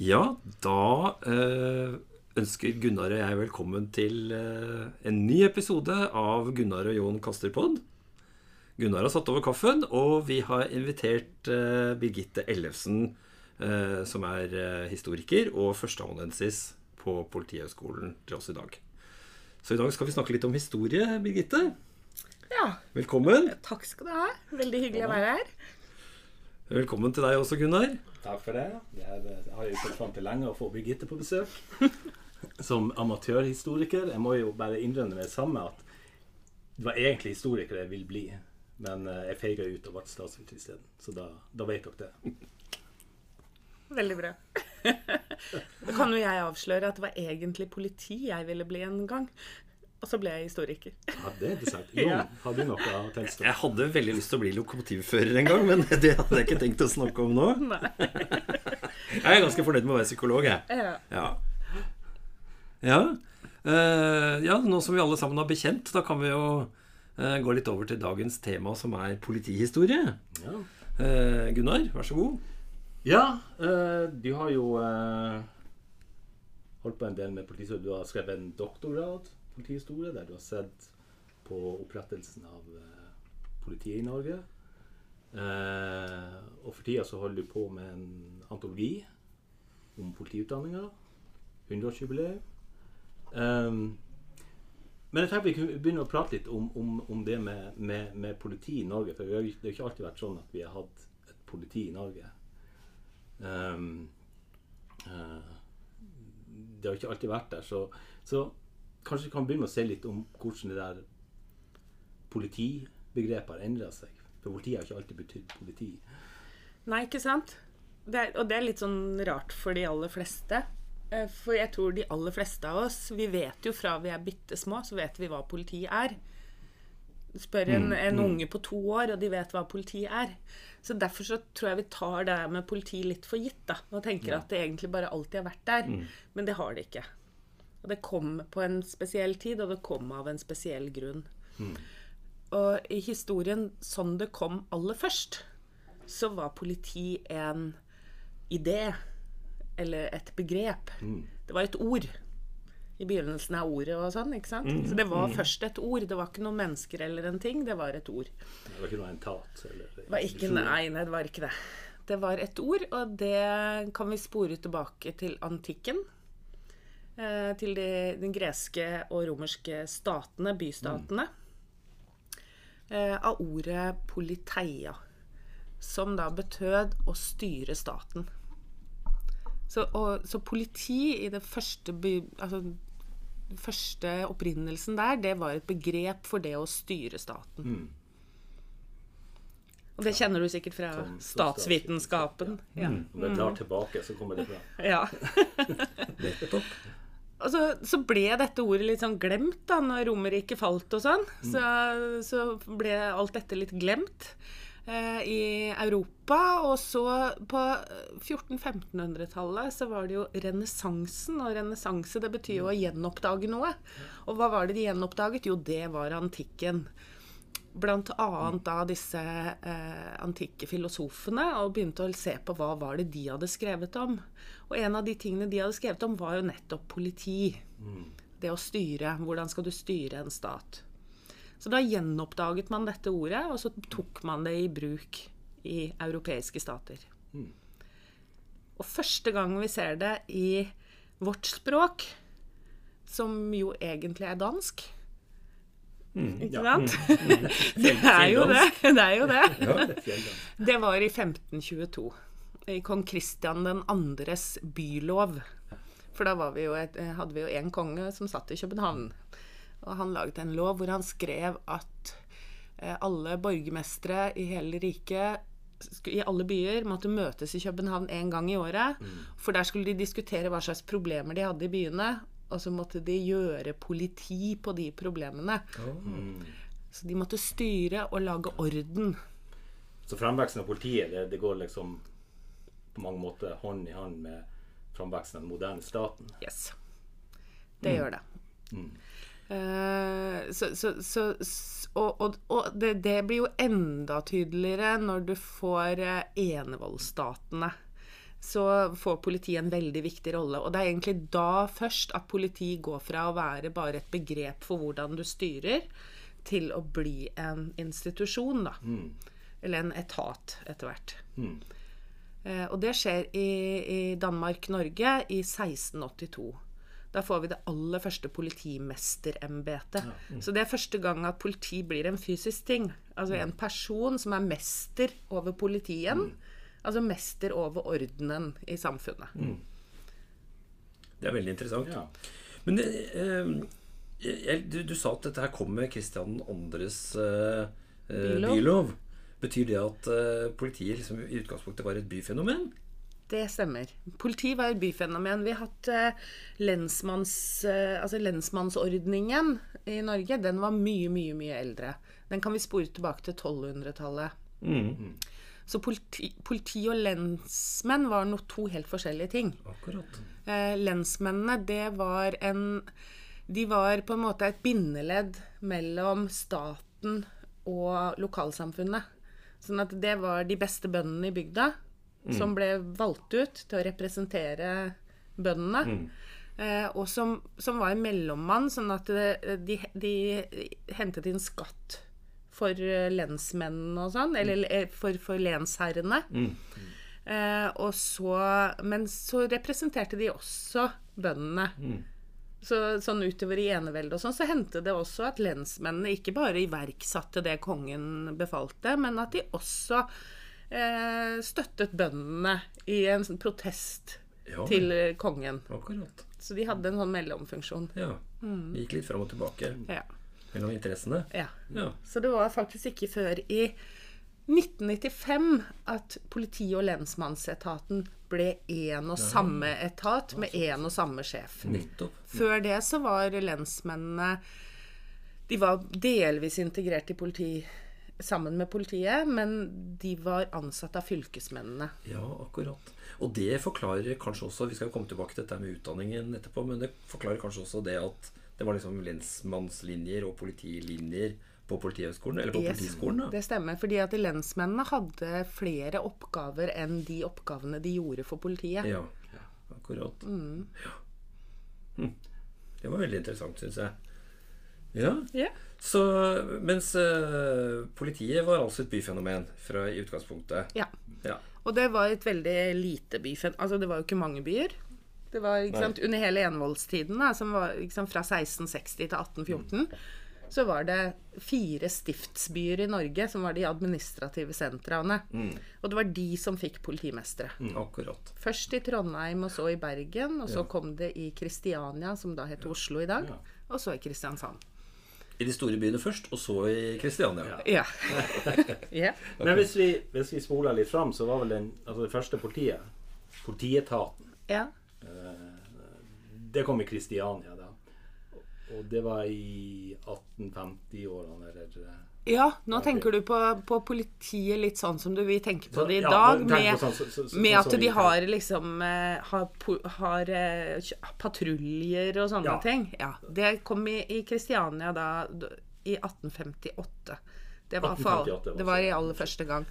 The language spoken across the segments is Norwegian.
Ja, da eh, ønsker Gunnar og jeg velkommen til eh, en ny episode av Gunnar og Jon kaster pod. Gunnar har satt over kaffen, og vi har invitert eh, Birgitte Ellefsen, som er historiker og førsteamanuensis på Politihøgskolen, til oss i dag. Så i dag skal vi snakke litt om historie, Birgitte. Ja, Velkommen. takk skal du ha. Veldig hyggelig å være her. Velkommen til deg også, Gunnar. Takk for det. Eh, har jo sett fram til lenge å få Birgitte på besøk. Som amatørhistoriker. Jeg må jo bare innrømme med det samme at det var egentlig historiker jeg ville bli. Men eh, jeg feiga ut og ble statsviter isteden. Så da, da vet dere det. Veldig bra. Da kan jo jeg avsløre at det var egentlig politi jeg ville bli en gang. Og så ble jeg historiker. Ja, det er interessant. Jon, Ja. har du noe tekst om? Jeg hadde veldig lyst til å bli lokomotivfører en gang, men det hadde jeg ikke tenkt å snakke om nå. Nei. Jeg er ganske fornøyd med å være psykolog, jeg. Ja. Ja. Ja. Eh, ja, nå som vi alle sammen har bekjent, da kan vi jo eh, gå litt over til dagens tema, som er politihistorie. Ja, Eh, Gunnar, vær så god. ja eh, du har jo holdt på en del med politihistorie. Du har skrevet en doktorgrad politihistorie, der du har sett på opprettelsen av eh, politiet i Norge. Eh, og for tida så holder du på med en antologi om politiutdanninga. 100-årsjubileum. Um, men jeg tenker vi kunne begynne å prate litt om, om, om det med, med, med politi i Norge. For har, det har ikke alltid vært sånn at vi har hatt et politi i Norge. Um, uh, det har ikke alltid vært der. Så, så kanskje kan begynne å se litt om hvordan det der politibegrepet har endra seg. For politiet har ikke alltid betydd politi. Nei, ikke sant? Det er, og det er litt sånn rart for de aller fleste. Eh, For jeg tror de aller fleste av oss, vi vet jo fra vi er bitte små, så vet vi hva politi er. Spør en, en unge på to år, og de vet hva politi er. Så derfor så tror jeg vi tar det med politi litt for gitt, da. Og tenker at det egentlig bare alltid har vært der. Men det har det ikke. Og det kom på en spesiell tid, og det kom av en spesiell grunn. Og i historien sånn det kom aller først, så var politi en idé. Eller et begrep. Det var et ord. I begynnelsen av ordet og sånn. ikke sant? Så det var først et ord. Det var ikke noen mennesker eller en ting. Det var et ord. Det var ikke noe entat eller var ikke, nei, nei, det var ikke det. Det var et ord, og det kan vi spore tilbake til antikken. Eh, til de, den greske og romerske statene, bystatene. Eh, av ordet politeia, som da betød å styre staten. Så, og, så politi i det første, by, altså, den første opprinnelsen der, det var et begrep for det å styre staten. Og det kjenner du sikkert fra Som- som statsvitenskapen. Ja. Om det drar tilbake, så kommer det fra. ja. Og så, så ble dette ordet litt sånn glemt da når Romerriket falt og sånn. Så, så ble alt dette litt glemt eh, i Europa. Og så på 1400-1500-tallet så var det jo renessansen. Og renessanse det betyr jo å gjenoppdage noe. Og hva var det de gjenoppdaget? Jo, det var antikken. Annet da disse eh, antikke filosofene, og begynte å se på hva var det de hadde skrevet om. Og en av de tingene de hadde skrevet om, var jo nettopp politi. Det å styre. Hvordan skal du styre en stat? Så da gjenoppdaget man dette ordet, og så tok man det i bruk i europeiske stater. Og første gang vi ser det i vårt språk, som jo egentlig er dansk Ikke sant? Det er jo det. Det er jo det. Det var i 1522. I kong Kristian 2.s bylov. For da var vi jo et, hadde vi jo en konge som satt i København. Og han laget en lov hvor han skrev at eh, alle borgermestere i hele riket i alle byer måtte møtes i København én gang i året. For der skulle de diskutere hva slags problemer de hadde i byene. Og så måtte de gjøre politi på de problemene. Så de måtte styre og lage orden. Så fremveksten av politiet, det, det går liksom på mange måter hånd i hånd med fremveksten av den moderne staten. Yes. Det gjør det. Eh, så, så, så, s- og og, og det, det blir jo enda tydeligere når du får eh, enevoldsstatene. Så får politiet en veldig viktig rolle. Og det er egentlig da først at politi går fra å være bare et begrep for hvordan du styrer, til å bli en institusjon, da. Eller en etat etter hvert. Eh, og det skjer i, i Danmark-Norge i 1682. Da får vi det aller første politimesterembetet. Så det er første gang at politi blir en fysisk ting. Altså en person som er mester over politien. Altså mester over ordenen i samfunnet. Det er veldig interessant. Ja. Men eh, jeg, du, du sa at dette her kom med Kristian 2.s eh, eh, Bylov. bylov. Betyr det at eh, politiet liksom, i utgangspunktet var et byfenomen? Det stemmer. Politi var et byfenomen. Vi har hatt eh, lensmanns, eh, altså lensmannsordningen i Norge. Den var mye, mye, mye eldre. Den kan vi spore tilbake til 1200-tallet. Så politi, politi og lensmenn var no, to helt forskjellige ting. Akkurat. Eh, lensmennene, det var en De var på en måte et bindeledd mellom staten og lokalsamfunnet. Sånn at det var de beste bøndene i bygda som ble valgt ut til å representere bøndene. Eh, og som, som var en mellommann, sånn at det, de, de hentet inn skatt for eh, lensmennene og sånn, eller eh, for, for lensherrene. Eh, og så, men så representerte de også bøndene. Så, sånn utover i eneveldet og sånn, så hendte det også at lensmennene ikke bare iverksatte det kongen befalte, men at de også eh, støttet bøndene i en sånn protest Ja, til eh, kongen. Akkurat. Så de hadde en sånn mellomfunksjon. Ja. Mm. gikk litt fram og tilbake Ja. Mellom interessene. ja. Ja. Så det var faktisk ikke før i 1995 at politi- og lensmannsetaten ble én og samme etat med én og samme sjef. Nettopp. Før det så var lensmennene De var delvis integrert i politi sammen med politiet, men de var ansatt av fylkesmennene. Ja, akkurat. Og det forklarer kanskje også Vi skal komme tilbake til dette med utdanningen etterpå, men det forklarer kanskje også det at det var liksom lensmannslinjer og politilinjer på Politihøgskolen, eller på Yes, Politiskolen. da. Det stemmer, fordi at lensmennene hadde flere oppgaver enn de oppgavene de gjorde for politiet. Ja, akkurat. Mm. Ja. Hm. Det var veldig interessant, syns jeg. Ja, Yeah. så Mens uh, politiet var altså et byfenomen fra i utgangspunktet. ja. Ja. Og det var et veldig lite byfenomen. Altså, det var jo ikke mange byer. Det var, ikke sant, Under hele envoldstiden, da, som var sant, fra 1660 til 1814, så var det fire stiftsbyer i Norge som var de administrative sentraene. Og det var de som fikk politimestere. Akkurat. Først i Trondheim, og så i Bergen. Og så kom det i Kristiania, som da heter Oslo i dag. Og så i Kristiansand. I de store byene først, og så i Kristiania. Ja. ja. Men hvis vi, hvis vi spoler litt fram, så var vel den, altså det første politiet, politietaten, ja. Det kom i Kristiania da. Og det var i 1850-årene, eller eh, Ja, nå tenker du på, på politiet litt sånn som du vil tenke på det i dag, med, sånn- så- så- så- med at de har liksom eh, har, har eh, patruljer og sånne Ja. ting. Ja, Det kom i, Kristiania da i 1858. Det var, for, det var i aller første gang.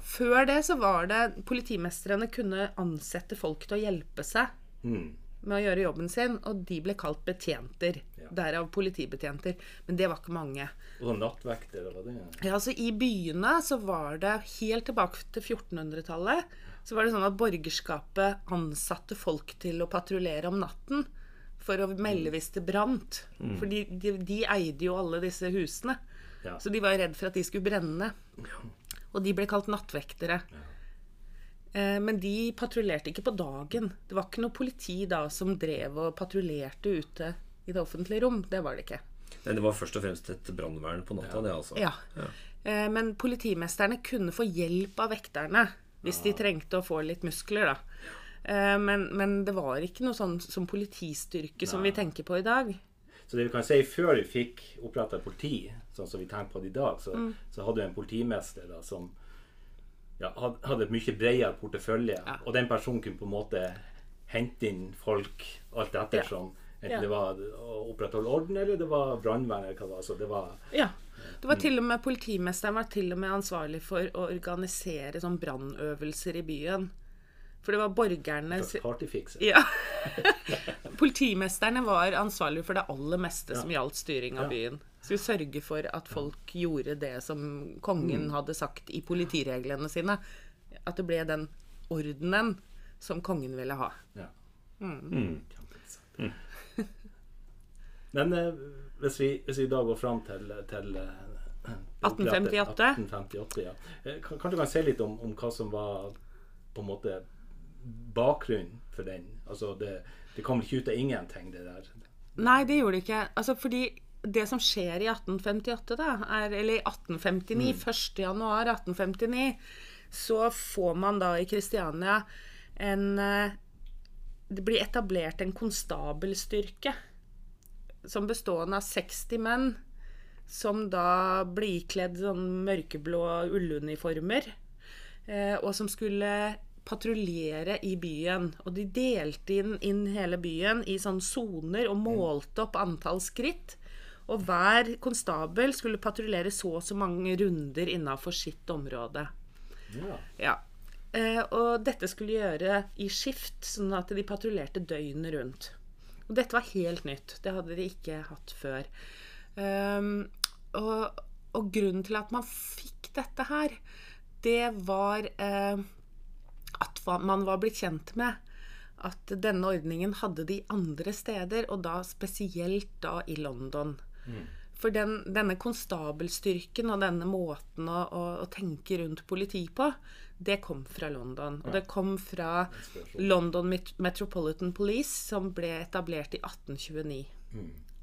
Før det så var det Politimestrene kunne ansette folk til å hjelpe seg mm, med å gjøre jobben sin, og de ble kalt betjenter. Derav politibetjenter. Men det var ikke mange. Og sånn nattvekter, var det? Ja, altså I byene så var det helt tilbake til 1400-tallet så var det sånn at borgerskapet ansatte folk til å patruljere om natten for å melde hvis det brant. for de, de eide jo alle disse husene. Ja. Så de var redd for at de skulle brenne. Og de ble kalt nattvektere. Eh, Men de patruljerte ikke på dagen. Det var ikke noe politi da som drev og patruljerte ute i det offentlige rom. Det var det ikke. Men det var først og fremst et brannvern på natta, det, altså. Ja. ja. Men politimesterne kunne få hjelp av vekterne hvis de trengte å få litt muskler, da. Eh, Men, men det var ikke noe sånn som politistyrke som vi tenker på i dag. Så det vi kan si, før vi fikk oppretta politi, sånn som vi tenker på det i dag, så, Mm. så hadde vi en politimester da, som ja, hadde et mye bredere portefølje. Og den personen kunne på en måte hente inn folk alt ettersom. Enten Ja. det var å opprettholde orden, eller det var brannvern, eller hva det var. Så det var Ja. Det var til og med Politimesteren var til og med ansvarlig for å organisere sånn brannøvelser i byen. For det var borgerne ja. Politimesterne var ansvarlig for det aller meste som gjaldt styring av Ja. byen. Skulle sørge for at folk gjorde det som kongen Mm. hadde sagt i politireglene sine. At det ble den ordenen som kongen ville ha. Ja. Mm. Mm. Men eh, hvis, vi, hvis vi da går fram til, til eh, 1858? 1858 ja. Eh, kan- Kanskje du kan si litt om, om hva som var på en måte bakgrunnen for den? Altså det, det kom ikke ut av ingenting, det der. Nei, det gjorde det ikke. Altså, fordi det som skjer i 1858, da, er, eller i 1859, 1. januar 1859, så får man da i Kristiania en eh, Det blir etablert en konstabelstyrke som bestående av 60 menn, som da blir ikledd sånn mørkeblå ulluniformer, eh, og som skulle patruljere i byen. Og de delte inn, inn hele byen i sånne soner og målte opp antall skritt. Og hver konstabel skulle patruljere så og så mange runder innafor sitt område. Ja. Ja. Eh, og dette skulle gjøre i skift, sånn at de patruljerte døgnet rundt. Og dette var helt nytt. Det hadde de ikke hatt før. Um, og, og grunnen til at man fikk dette her, det var eh, at man var blitt kjent med at denne ordningen hadde de andre steder, og da spesielt da i London. For den, denne konstabelstyrken og denne måten å, å, å tenke rundt politi på, det kom fra London. Og det kom fra London Metropolitan Police, som ble etablert i 1829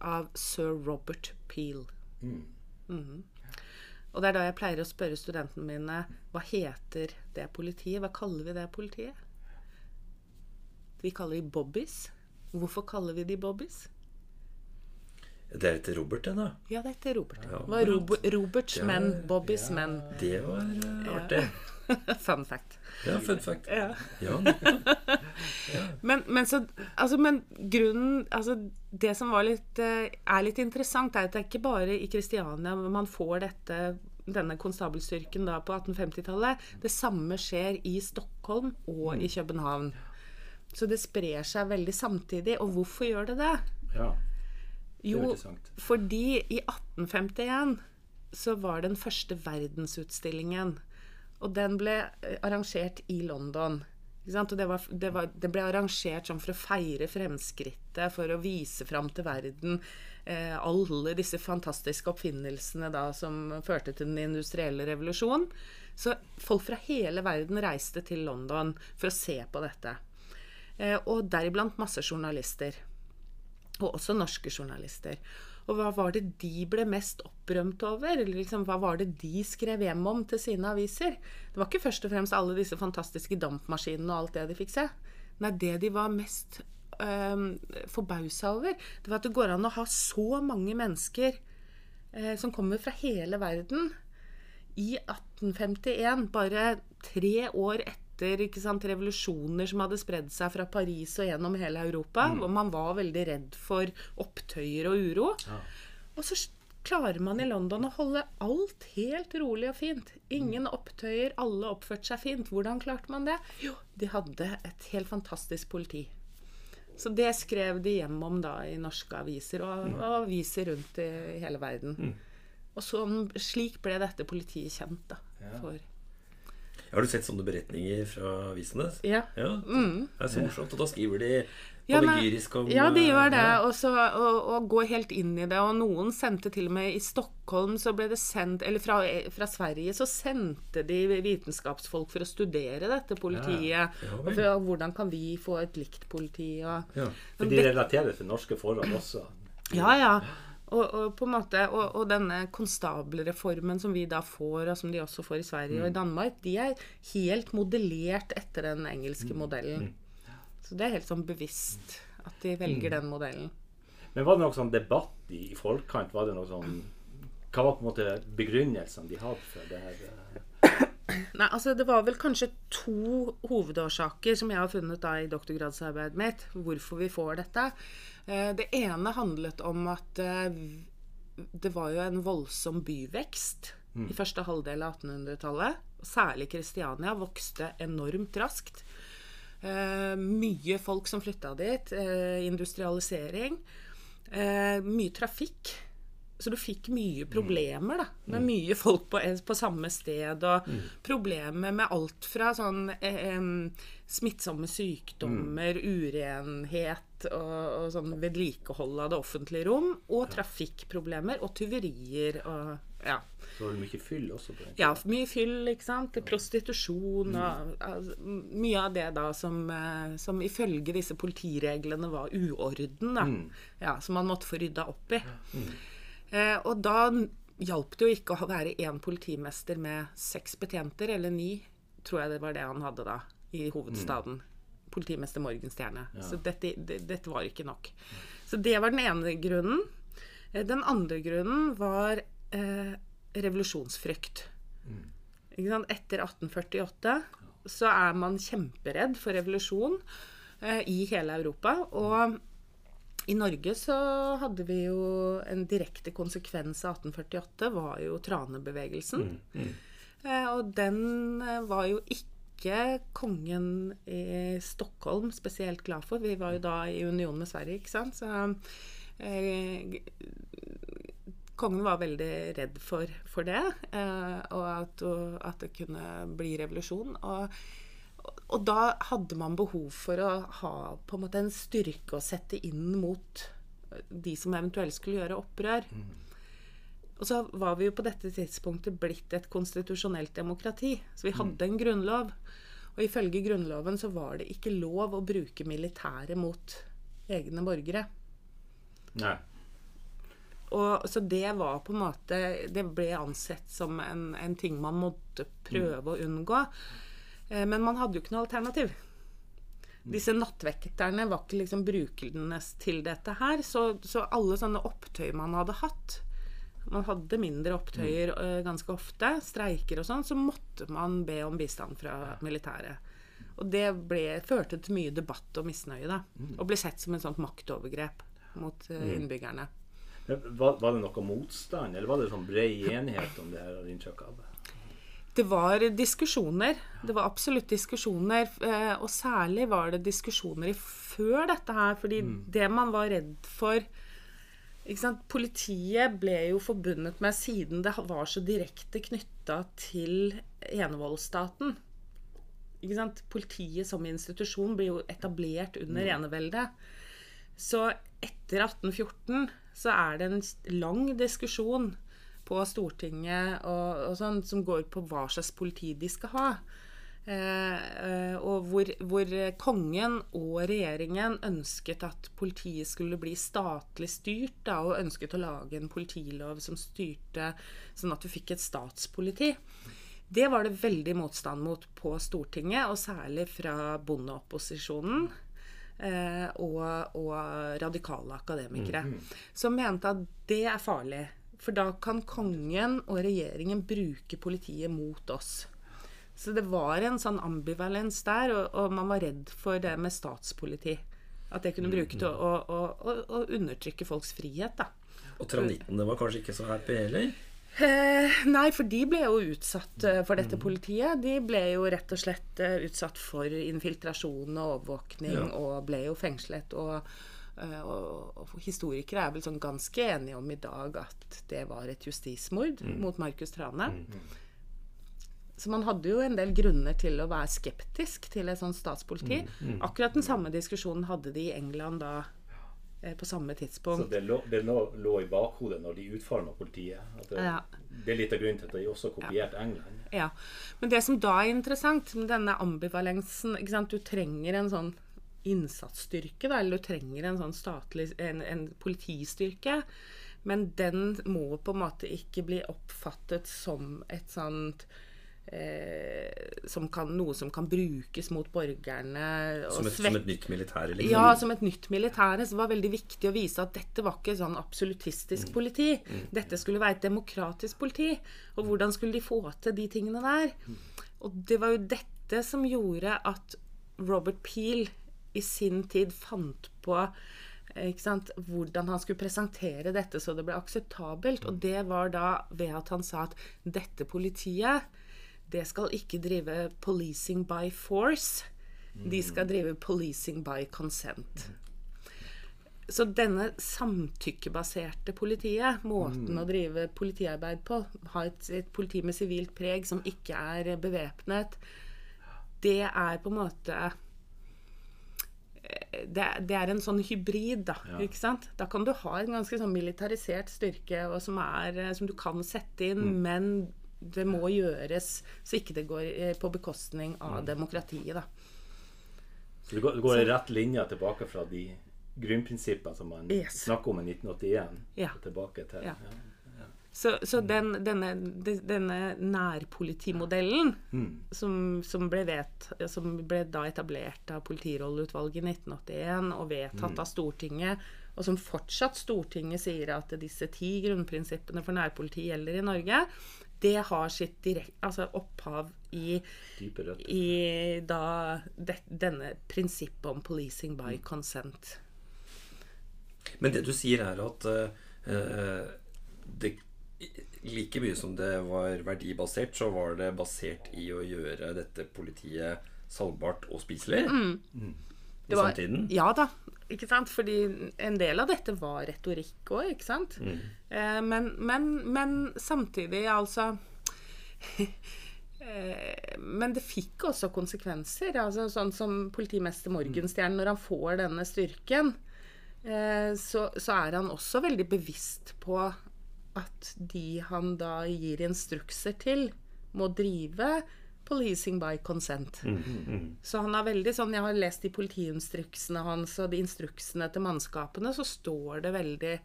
av sir Robert Peel. Mhm. Og det er da jeg pleier å spørre studentene mine hva heter det politiet? Hva kaller vi det politiet? Vi kaller de bobbies. Hvorfor kaller vi de bobbies? Det er etter Robert, det, da. Ja, det er etter Robert. Ja, Det var Rob Roberts Ja, menn, Bobbys menn. Det var eh, artig. Fun fact. Ja, fun fact. Ja. Ja. Men, men, så, altså, men grunnen altså, Det som var litt, eh, er litt interessant, er at det er ikke bare i Kristiania man får dette, denne konstabelstyrken da på 1850-tallet. Det samme skjer i Stockholm og i København. Så det sprer seg veldig samtidig. Og hvorfor gjør det det? ja. Jo, fordi i 1851 så var den første verdensutstillingen. Og den ble eh, arrangert i London. Og det, var, det, var, det ble arrangert sånn for å feire fremskrittet, for å vise fram til verden eh, alle disse fantastiske oppfinnelsene da, som førte til den industrielle revolusjonen. Så folk fra hele verden reiste til London for å se på dette. Eh, og deriblant masse journalister. Og også norske journalister. Og hva var det de ble mest opprømt over? Eller liksom, hva var det de skrev hjem om til sine aviser? Det var ikke først og fremst alle disse fantastiske dampmaskinene og alt det de fikk se. Nei, det de var mest øh, forbausa over, det var at det går an å ha så mange mennesker øh, som kommer fra hele verden i 1851, bare tre år etter ikke sant, revolusjoner som hadde spredd seg fra Paris og gjennom hele Europa, hvor man var veldig redd for opptøyer og uro. Og så klarer man i London å holde alt helt rolig og fint. Ingen opptøyer, alle oppførte seg fint. Hvordan klarte man det? Jo, de hadde et helt fantastisk politi. Så det skrev de hjem om da i norske aviser, og, og aviser rundt i hele verden. Og så, slik ble dette politiet kjent, da. For, Har du sett sånne beretninger fra avisene? ja. Ja, Det er så morsomt. Og da skriver de Ja, men- om Ja, de gjør det. ja. Og, gå og, og helt inn i det. Og noen sendte til og med I Stockholm så ble det sendt Eller fra, fra Sverige så sendte de vitenskapsfolk for å studere dette politiet. Ja, og for, hvordan kan vi få et likt politi? Og, Ja. For de relaterer til norske forhold også. Ja, ja. Og, og måte, og, og denne konstabelreformen som vi da får, og som de også får i Sverige og i Danmark, de er helt modellert etter den engelske modellen. Så det er helt sånn bevisst at de velger den modellen. Men var det noe sånn debatt i, i forkant? Var det noe sånn Hva var på en måte begrunnelsene de hadde for det her? Nei, altså Det var vel kanskje to hovedårsaker som jeg har funnet da i doktorgradsarbeidet mitt, hvorfor vi får dette. Eh, Det ene handlet om at eh, det var jo en voldsom byvekst i første halvdel av 1800-tallet. Særlig Kristiania vokste enormt raskt. Eh, mye folk som flytta dit. Industrialisering. Mye trafikk. Så du fikk mye problemer da, med mye folk på, på samme sted. Og problemer med alt fra sånn eh, smittsomme sykdommer, urenhet og, og sånn vedlikehold av det offentlige rom, og trafikkproblemer og tyverier og ja. Så var det mye fyll også på Ja, mye fyll, ikke sant. Prostitusjon og altså, mye av det da som, eh, som ifølge disse politireglene var uorden, da. Ja, som man måtte få rydda opp i. Eh, og da hjalp det jo ikke å være én politimester med seks betjenter, eller ni, tror jeg det var det han hadde da, i hovedstaden. Politimester Morgenstjerne. Så dette, det, dette var ikke nok. Så det var den ene grunnen. Eh, Den andre grunnen var eh, revolusjonsfrykt. Sant? Etter 1848 så er man kjemperedd for revolusjon eh, i hele Europa. Og i Norge så hadde vi jo en direkte konsekvens av 1848, var jo tranebevegelsen. Eh, og den eh, var jo ikke kongen i Stockholm spesielt glad for. Vi var jo da i union med Sverige, ikke sant. Så eh, kongen var veldig redd for, for det, eh, og at, og at det kunne bli revolusjon. Og, og da hadde man behov for å ha på en måte en styrke å sette inn mot de som eventuelt skulle gjøre opprør. Og så var vi jo på dette tidspunktet blitt et konstitusjonelt demokrati. Så vi hadde en grunnlov. Og ifølge Grunnloven så var det ikke lov å bruke militæret mot egne borgere. Nei. Og, så det var på en måte Det ble ansett som en, en ting man måtte prøve å unngå. Eh, men man hadde jo ikke noe alternativ. Disse nattvekterne var ikke liksom brukende til dette her. Så, så alle sånne opptøy man hadde hatt Man hadde mindre opptøyer eh, ganske ofte, streiker og sånn, så måtte man be om bistand fra militæret. Og det ble, førte til mye debatt og misnøye, da. Og ble sett som en sånt maktovergrep mot eh, innbyggerne. Var, var det noe motstand, eller var det sånn bred enighet om det her? inntrykk av det? Det var diskusjoner. Det var absolutt diskusjoner. eh, Og særlig var det diskusjoner før dette her. Fordi det man var redd for ikke sant? Politiet ble jo forbundet med, siden det var så direkte knytta til enevoldsstaten? Politiet som institusjon blir jo etablert under eneveldet. Så etter 1814 så er det en lang diskusjon på Stortinget og, og sånn, som går på hva slags politi de skal ha. Eh, eh, og hvor, hvor kongen og regjeringen ønsket at politiet skulle bli statlig styrt, da, og ønsket å lage en politilov som styrte sånn at du fikk et statspoliti. Det var det veldig motstand mot på Stortinget, og særlig fra bondeopposisjonen. Eh, og, og radikale akademikere. Som mente at det er farlig. For da kan kongen og regjeringen bruke politiet mot oss. Så det var en sånn ambivalens der, og, og man var redd for det med statspoliti. At det kunne bruke til å, å, å, å undertrykke folks frihet, da. Og tranittene var kanskje ikke så happy heller? Eh, nei, for de ble jo utsatt eh, for dette politiet. De ble jo rett og slett eh, utsatt for infiltrasjon og overvåkning Ja. og ble jo fengslet. Og, og, og historikere er vel sånn ganske enige om i dag at det var et justismord mot Markus Trane. Så man hadde jo en del grunner til å være skeptisk til et sånt statspoliti. Akkurat den samme diskusjonen hadde de i England da eh, på samme Så tidspunkt. det lå, det lå, i bakhodet når de utforma politiet? Det, Ja. det er litt av grunnen til at de også kopierte England? Ja. Men det som da er interessant med denne ambivalensen? Du trenger en sånn innsatsstyrke, da, eller du trenger en sånn statlig en, en politistyrke. Men den må på en måte ikke bli oppfattet som et sånt eh, som kan, Noe som kan brukes mot borgerne. og Som et, som et nytt militær? Liksom. ja, som et nytt militære. Så det var veldig viktig å vise at dette var ikke sånn absolutistisk politi. Dette skulle være et demokratisk politi. Og hvordan skulle de få til de tingene der? Og det var jo dette som gjorde at Robert Peel i sin tid fant på eh, sant, hvordan han skulle presentere dette så det ble akseptabelt. Og det var da ved at han sa at dette politiet, det skal ikke drive policing by force. De skal drive 'policing by consent'. Så denne samtykkebaserte politiet, måten å drive politiarbeid på, ha et, et politi med sivilt preg som ikke er bevæpnet, det er på en måte det, det er en sånn hybrid, da. Ja. ikke sant? Da kan du ha en ganske sånn militarisert styrke som, er, eh, som du kan sette inn, men det må gjøres så ikke det går eh, på bekostning av demokratiet, da. Så det går, det går en rett linje tilbake fra de grunnprinsippene som man Yes. snakker om i 1981, Ja. og tilbake til Ja. ja. Så, så den, denne, denne nærpolitimodellen som, som, ble vet, som ble da etablert av politirolleutvalget i 1981 og vedtatt av Stortinget, og som fortsatt Stortinget sier at disse ti grunnprinsippene for nærpoliti gjelder i Norge, det har sitt direkt, altså opphav i, i da, det, denne prinsippet om 'policing by consent'. Men det du sier, er at uh, det Like mye som det var verdibasert, så var det basert i å gjøre dette politiet salgbart og spiselig Mm. i var- samtiden. Ja da. Ikke sant? Fordi en del av dette var retorikk òg, ikke sant? Eh, men, men, men samtidig, altså eh, Men det fikk også konsekvenser. Altså, sånn som politimester Morgenstjern, når han får denne styrken, eh, så, så er han også veldig bevisst på at de han da gir instrukser til, må drive policing by consent. Så han er veldig sånn Jeg har lest de politiinstruksene hans og de instruksene til mannskapene, så står det veldig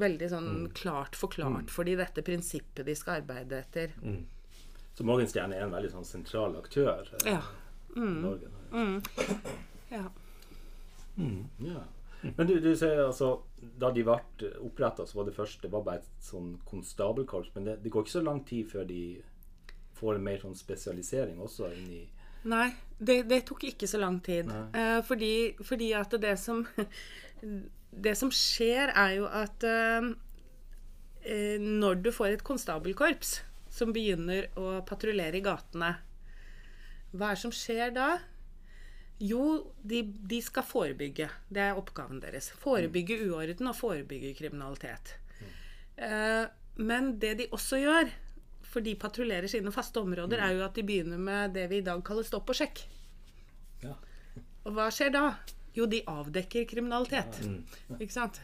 Veldig sånn klart forklart for de dette prinsippet de skal arbeide etter. Så Morgenstjerne er en veldig sånn sentral aktør eh, Ja. i Norge. ja. Ja. Men du, du sier altså Da de ble oppretta, så var det først Det var bare et sånn konstabelkorps. Men det, det går ikke så lang tid før de får en mer sånn spesialisering også inn i Nei, det, det tok ikke så lang tid. Eh, fordi, fordi at det som Det som skjer, er jo at eh, eh, når du får et konstabelkorps som begynner å patruljere i gatene, hva er det som skjer da? Jo, de, de skal forebygge. Det er oppgaven deres. Forebygge uorden og forebygge kriminalitet. Eh, men det de også gjør, for de patruljerer sine faste områder, er jo at de begynner med det vi i dag kaller stopp og sjekk. Ja. Og hva skjer da? Jo, de avdekker kriminalitet. Ikke sant?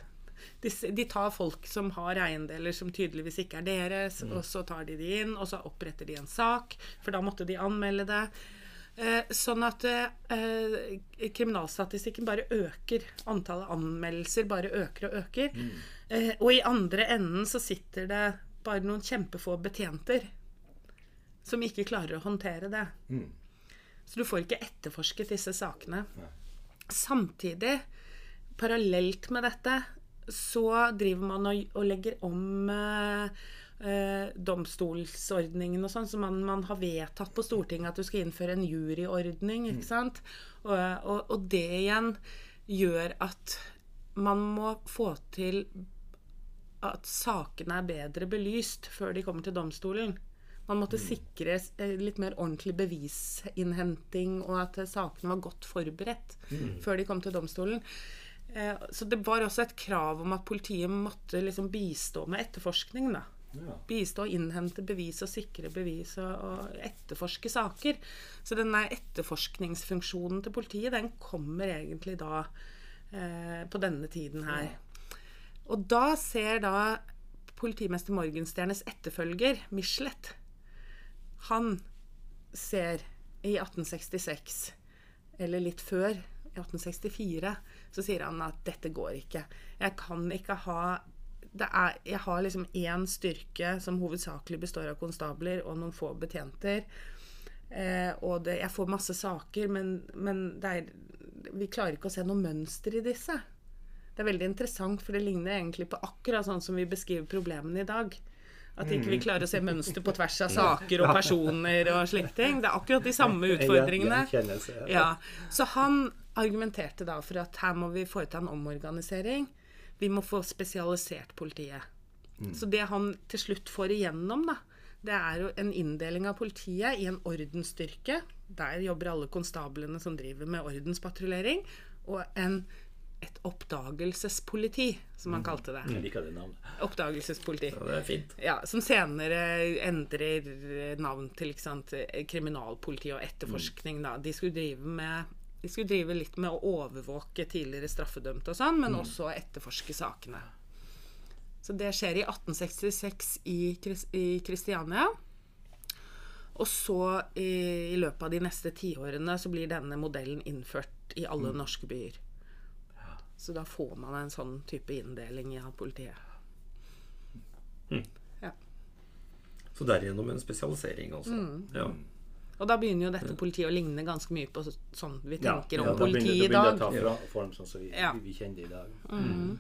De, de tar folk som har eiendeler som tydeligvis ikke er deres, og så tar de de inn, og så oppretter de en sak, for da måtte de anmelde det. Eh, sånn at eh, kriminalstatistikken bare øker. Antallet anmeldelser bare øker og øker. Eh, og i andre enden så sitter det bare noen kjempefå betjenter som ikke klarer å håndtere det. Så du får ikke etterforsket disse sakene. Samtidig, parallelt med dette, så driver man og, og legger om eh, domstolsordningen og sånn, som man, man har vedtatt på Stortinget at du skal innføre en juryordning, ikke sant? Og, og, og det igjen gjør at man må få til at sakene er bedre belyst før de kommer til domstolen. Man måtte sikre eh, litt mer ordentlig bevisinnhenting, og at eh, sakene var godt forberedt før de kom til domstolen. Eh, Så det var også et krav om at politiet måtte liksom bistå med etterforskning. da. Ja. Bistå, innhente bevis og sikre bevis og, og etterforske saker. Så den der etterforskningsfunksjonen til politiet, den kommer egentlig da eh, på denne tiden her. Og da ser da politimester Morgenstjernes etterfølger, Michelet, han ser i 1866, eller litt før, i 1864, så sier han at dette går ikke. Jeg kan ikke ha er, Jeg har liksom én styrke som hovedsakelig består av konstabler og noen få betjenter. Eh, og det, jeg får masse saker, men, men er, vi klarer ikke å se noe mønster i disse. Det er veldig interessant, for det ligner egentlig på akkurat sånn som vi beskriver problemene i dag. At ikke vi klarer å se mønster på tvers av saker og personer og slike ting. Det er akkurat de samme utfordringene. Ja, Så han argumenterte da for at her må vi foreta en omorganisering. Vi må få spesialisert politiet. Så det han til slutt får igjennom, da, det er jo en inndeling av politiet i en ordensstyrke, Der jobber alle konstablene som driver med ordenspatruljering. Og en, et oppdagelsespoliti, som han kalte det. Jeg liker det navnet. Oppdagelsespoliti. Ja, det er fint. Ja, Som senere endrer navn til sant, kriminalpoliti og etterforskning. Da. De skulle drive med de skulle drive litt med å overvåke tidligere straffedømte og sånn, men også etterforske sakene. Så det skjer i 1866 i, Kristiania. Og så i, i løpet av de neste tiårene så blir denne modellen innført i alle norske byer. Så da får man en sånn type inndeling av politiet. Ja. Så derigjennom en spesialisering, altså. Mm. Ja. Og da begynner jo dette politiet å ligne ganske mye på sånn vi tenker ja, om da i dag. Ja, Da begynner det å ta fra- form sånn som vi, Ja. Mm. vi, vi kjenner det i dag.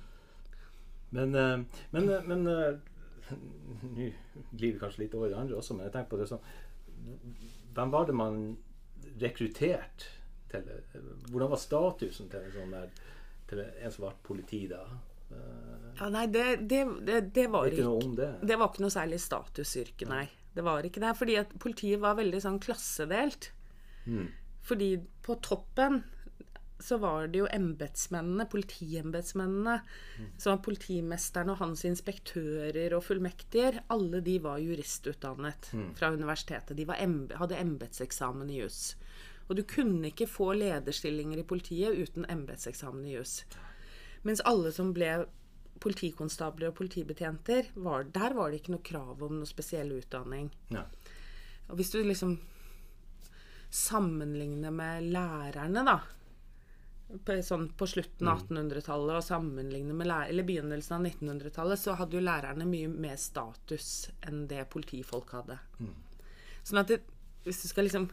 Men, eh, men, eh, men eh, Nå glir vi kanskje litt over i andre også, men jeg tenker på det sånn Hvem var det man rekrutterte til Hvordan var statusen til en sånn der Til en som ble politi da? Eh, Ja, nei, det, det, det, det var ikke, ikke noe om det? Det var ikke noe særlig statusyrke, nei. Det var ikke det. Fordi at politiet var veldig sånn klassedelt. Mm. Fordi på toppen så var det jo embetsmennene, politiembetsmennene, som var politimesteren og hans inspektører og fullmektiger. Alle de var juristutdannet fra universitetet. De var emb hadde embetseksamen i juss. Og du kunne ikke få lederstillinger i politiet uten embetseksamen i juss. Mens alle som ble politikonstabler og politibetjenter, var, der var det ikke noe krav om noe spesiell utdanning. Ja. Og hvis du liksom sammenligner med lærerne, da på, sånn på slutten av 1800-tallet og sammenligner med eller begynnelsen av 1900-tallet, så hadde jo lærerne mye mer status enn det politifolk hadde. Sånn at det, hvis du skal liksom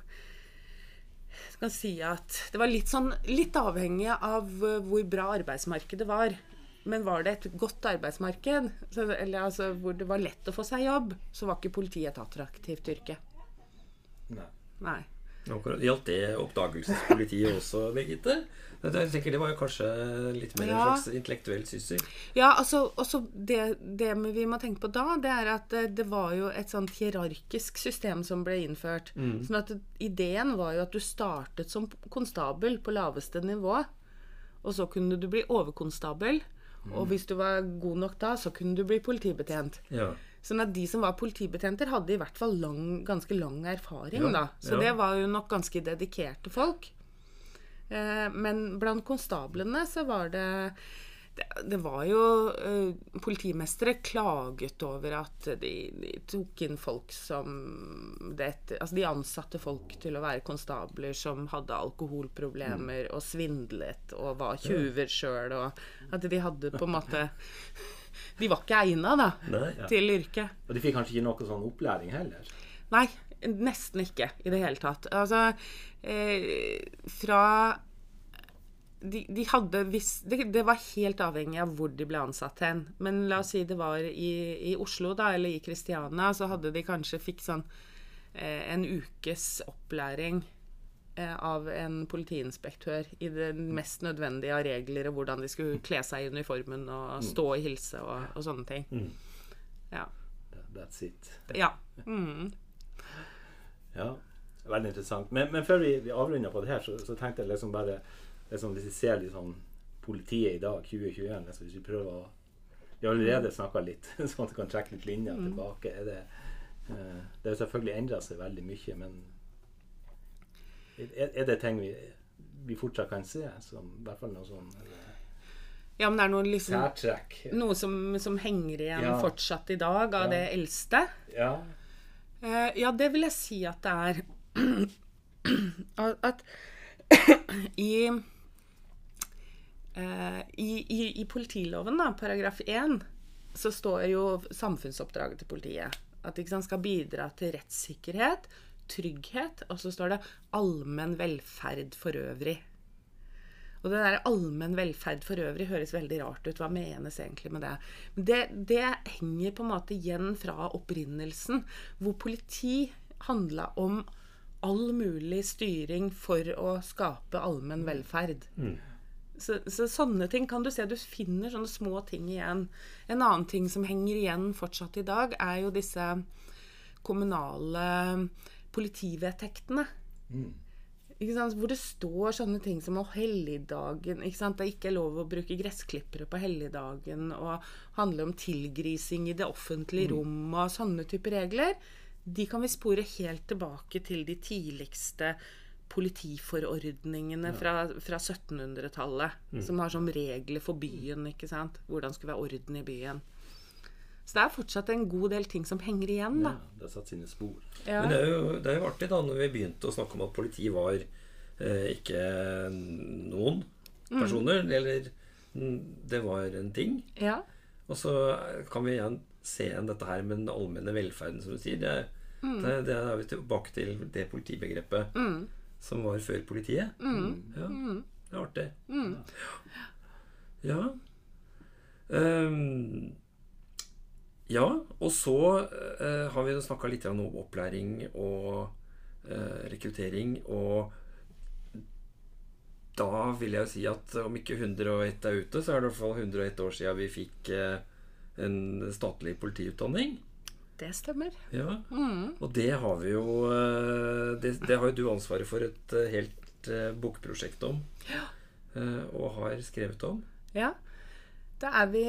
skal si at Det var litt sånn litt avhengig av hvor bra arbeidsmarkedet var. Men var det et godt arbeidsmarked, så, eller altså hvor det var lett å få seg jobb, så var ikke politiet et attraktivt yrke. Nei. Nei. Akkurat. Gjaldt det oppdagelsespolitiet også, Birgitte? Det, jeg tenker det var jo kanskje litt mer en slags intellektuell syssel. Ja, altså også det, det vi må tenke på da, det er at det, det var jo et sånt hierarkisk system som ble innført. Sånn at ideen var jo at du startet som konstabel på laveste nivå, og så kunne du bli overkonstabel. Og hvis du var god nok da, så kunne du bli politibetjent. Ja. Sånn at de som var politibetjenter, hadde i hvert fall lang, ganske lang erfaring, Ja, da. Så ja. det var jo nok ganske dedikerte folk. Eh, men blant konstablene så var det det, det var jo eh, Politimestere klaget over at de, de tok inn folk som det, Altså de ansatte folk til å være konstabler som hadde alkoholproblemer og svindlet og var tjuver sjøl, og at de hadde på en måte De var ikke egna, da, Nei. til yrket. Og de fikk kanskje ikke noe sånn opplæring heller? Nei, nesten ikke i det hele tatt. Altså, eh, fra de, de hadde viss, det, det var helt avhengig av hvor de ble ansatt hen. Men la oss si det var i, i Oslo, da, eller i Kristiania, så hadde de kanskje fikk sånn eh, en ukes opplæring eh, av en politiinspektør i det mest nødvendige av regler, og hvordan de skulle kle seg i uniformen og stå i hilse og, og sånne ting. Ja. That's it. ja. Mm. Ja, veldig interessant. Men, men før vi, vi avrunder på det her, så, så tenkte jeg liksom bare liksom Hvis vi ser sånn politiet i dag, 2021, liksom, hvis vi prøver å Vi har allerede snakka litt, sånn at du kan trekke litt linjer tilbake. Er det, uh, det har selvfølgelig endra seg veldig mye, men er, er det ting vi, vi fortsatt kan se, som i hvert fall noe sånn ja, men det er noe liksom? Noe som, som henger igjen Ja. fortsatt i dag av Ja. det eldste? Ja. Uh, ja, det vil jeg si at det er. at i, i, i, I politiloven, da, paragraf 1, så står jo samfunnsoppdraget til politiet. At de skal bidra til rettssikkerhet, trygghet, og så står det allmenn velferd for øvrig. Og det der allmenn velferd for øvrig høres veldig rart ut. Hva menes egentlig med det? Det, det henger på en måte igjen fra opprinnelsen, hvor politi handla om all mulig styring for å skape allmenn velferd. Så, så sånne ting kan du se. Du finner sånne små ting igjen. En annen ting som henger igjen fortsatt i dag, er jo disse kommunale politivedtektene. sant? Hvor det står sånne ting som å helligdagen ikke sant? Det er ikke lov å bruke gressklippere på helligdagen, og handler om tilgrising i det offentlige rom og sånne typer regler. De kan vi spore helt tilbake til de tidligste politiforordningene fra, fra 1700-tallet. Som har som regler for byen. ikke sant? Hvordan skulle være orden i byen. Så det er fortsatt en god del ting som henger igjen, Ja, det har satt sine spor. Ja. Men det er, jo, det er jo artig da når vi begynte å snakke om at politi var eh, ikke noen personer, eller mm, det var en ting. Ja. Og så kan vi igjen se igjen dette her med den allmenne velferden, som du sier. Det, det, det er vi tilbake til det politibegrepet som var før politiet. Ja, det er artig. Ja. Um, ja, og så uh, har vi snakka litt om opplæring og uh, rekruttering. Og da vil jeg jo si at om ikke 101 er ute, så er det i hvert fall 101 år siden vi fikk uh, en statlig politiutdanning. Det stemmer. Ja, Og det har vi jo eh, det, det har jo du ansvaret for et eh, helt eh, bokprosjekt om. Ja. Og har skrevet om. Ja. Da er vi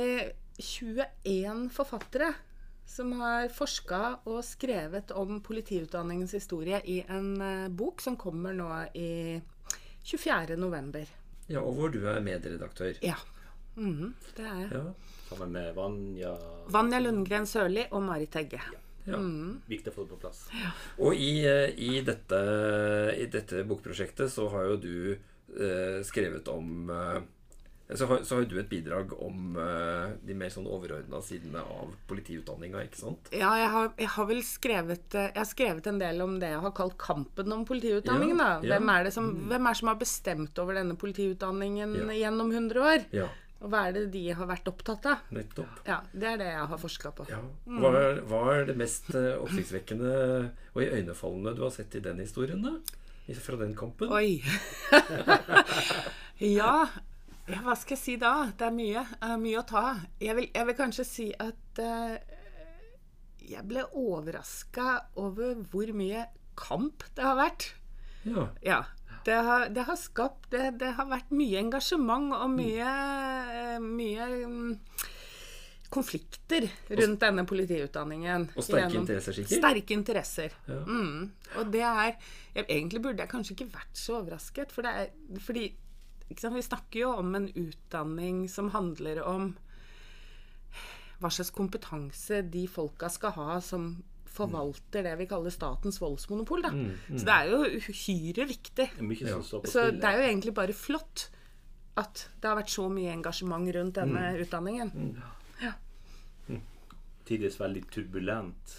21 forfattere som har forska og skrevet om politiutdanningens historie i en bok som kommer nå i 24. november. Ja, Og hvor du er medredaktør. Ja. Mm, det er jeg. Ja, Sammen med Vanja. Vanja Lundgren Sørli og Marit Egge. ja. Viktig å få det på plass. Og i, eh, i, dette, i dette bokprosjektet så har jo du eh, skrevet om eh, så har, så har du et bidrag om eh, de mer sånn overordna sidene av politiutdanninga, ikke sant? Ja, jeg har, jeg har vel skrevet eh, Jeg har skrevet en del om det jeg har kalt kampen om politiutdanningen. Ja, da. ja. Hvem, er det som, hvem er det som har bestemt over denne politiutdanningen Ja. gjennom 100 år? Ja, Og hva er det de har vært opptatt av? nettopp. Ja, Det er det jeg har forska på. Ja. Hva, er, hva er det mest eh, oppsiktsvekkende og iøynefallende du har sett i den historien, da? Fra den kampen? Oi. ja. ja, hva skal jeg si da? Det er mye, uh, mye å ta. Jeg vil, jeg vil kanskje si at uh, jeg ble overraska over hvor mye kamp det har vært. Ja. Ja. Det har, det har skapt det, det har vært mye engasjement og mye, eh, mye mm, konflikter rundt denne politiutdanningen. Og sterke Gjennom- interesser, sikkert? Sterke interesser. Ja. Mm. Og det er jeg, Egentlig burde jeg kanskje ikke vært så overrasket, for det er, fordi sant, Vi snakker jo om en utdanning som handler om hva slags kompetanse de folka skal ha som forvalter det vi kaller statens voldsmonopol. Da. Så det er jo uhyre viktig. På Så det er jo egentlig bare flott at det har vært så mye engasjement rundt denne utdanningen. Tidvis veldig turbulent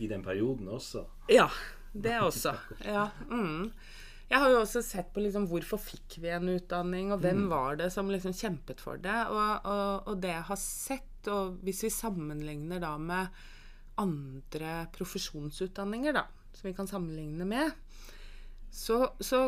i den perioden også. Ja, det også. Ja. Mm. Jeg har jo også sett på liksom, hvorfor fikk vi en utdanning, og hvem var det som liksom kjempet for det. Og, og, og det jeg har sett, og hvis vi sammenligner da med andre profesjonsutdanninger, da, som vi kan sammenligne med, så, så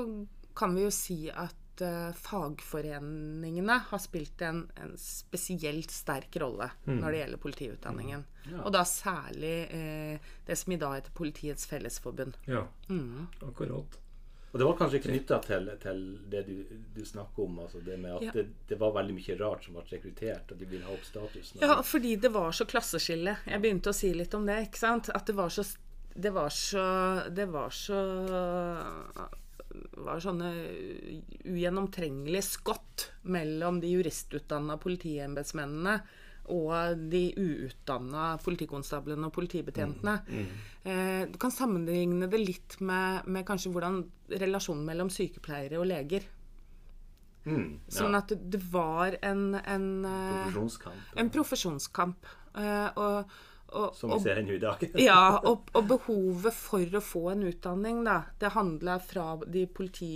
kan vi jo si at uh, fagforeningene har spilt en, en spesielt sterk rolle når det gjelder politiutdanningen. Og da særlig uh, det som i dag heter Politiets Fellesforbund. ja. Mm. Akkurat. Og det var kanskje knytta til, til det du, du snakker om, altså det med at Ja. det, det var veldig mye rart som ble rekruttert, og de ville ha opp statusen. Ja, fordi det var så klasseskille. Jeg begynte å si litt om det, ikke sant. At det var så Det var så Det var så var sånne ugjennomtrengelige skott mellom de juristutdanna politiembetsmennene og de uutdanna politikonstablene og politibetjentene. Eh, du kan sammenligne det litt med, med kanskje hvordan relasjonen mellom sykepleiere og leger. Mm, Sånn at det, var en, en eh, Profesjonskamp. en profesjonskamp. Eh, og, og, Som vi ser ennå i dag. ja, og, og behovet for å få en utdanning, da. Det handla fra de politi...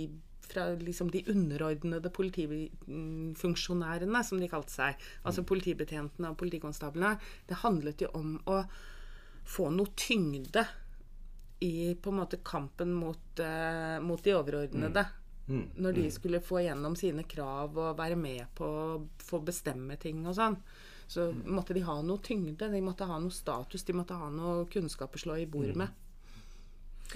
Fra liksom de underordnede politifunksjonærene, som de kalte seg. Altså politibetjentene og politikonstablene. Det handlet jo om å få noe tyngde i på en måte kampen mot, uh, mot de overordnede. Mm. Når de skulle få gjennom sine krav og være med på å få bestemme ting og sånn. Så måtte de ha noe tyngde, de måtte ha noe status, de måtte ha noe kunnskap å slå i bord med.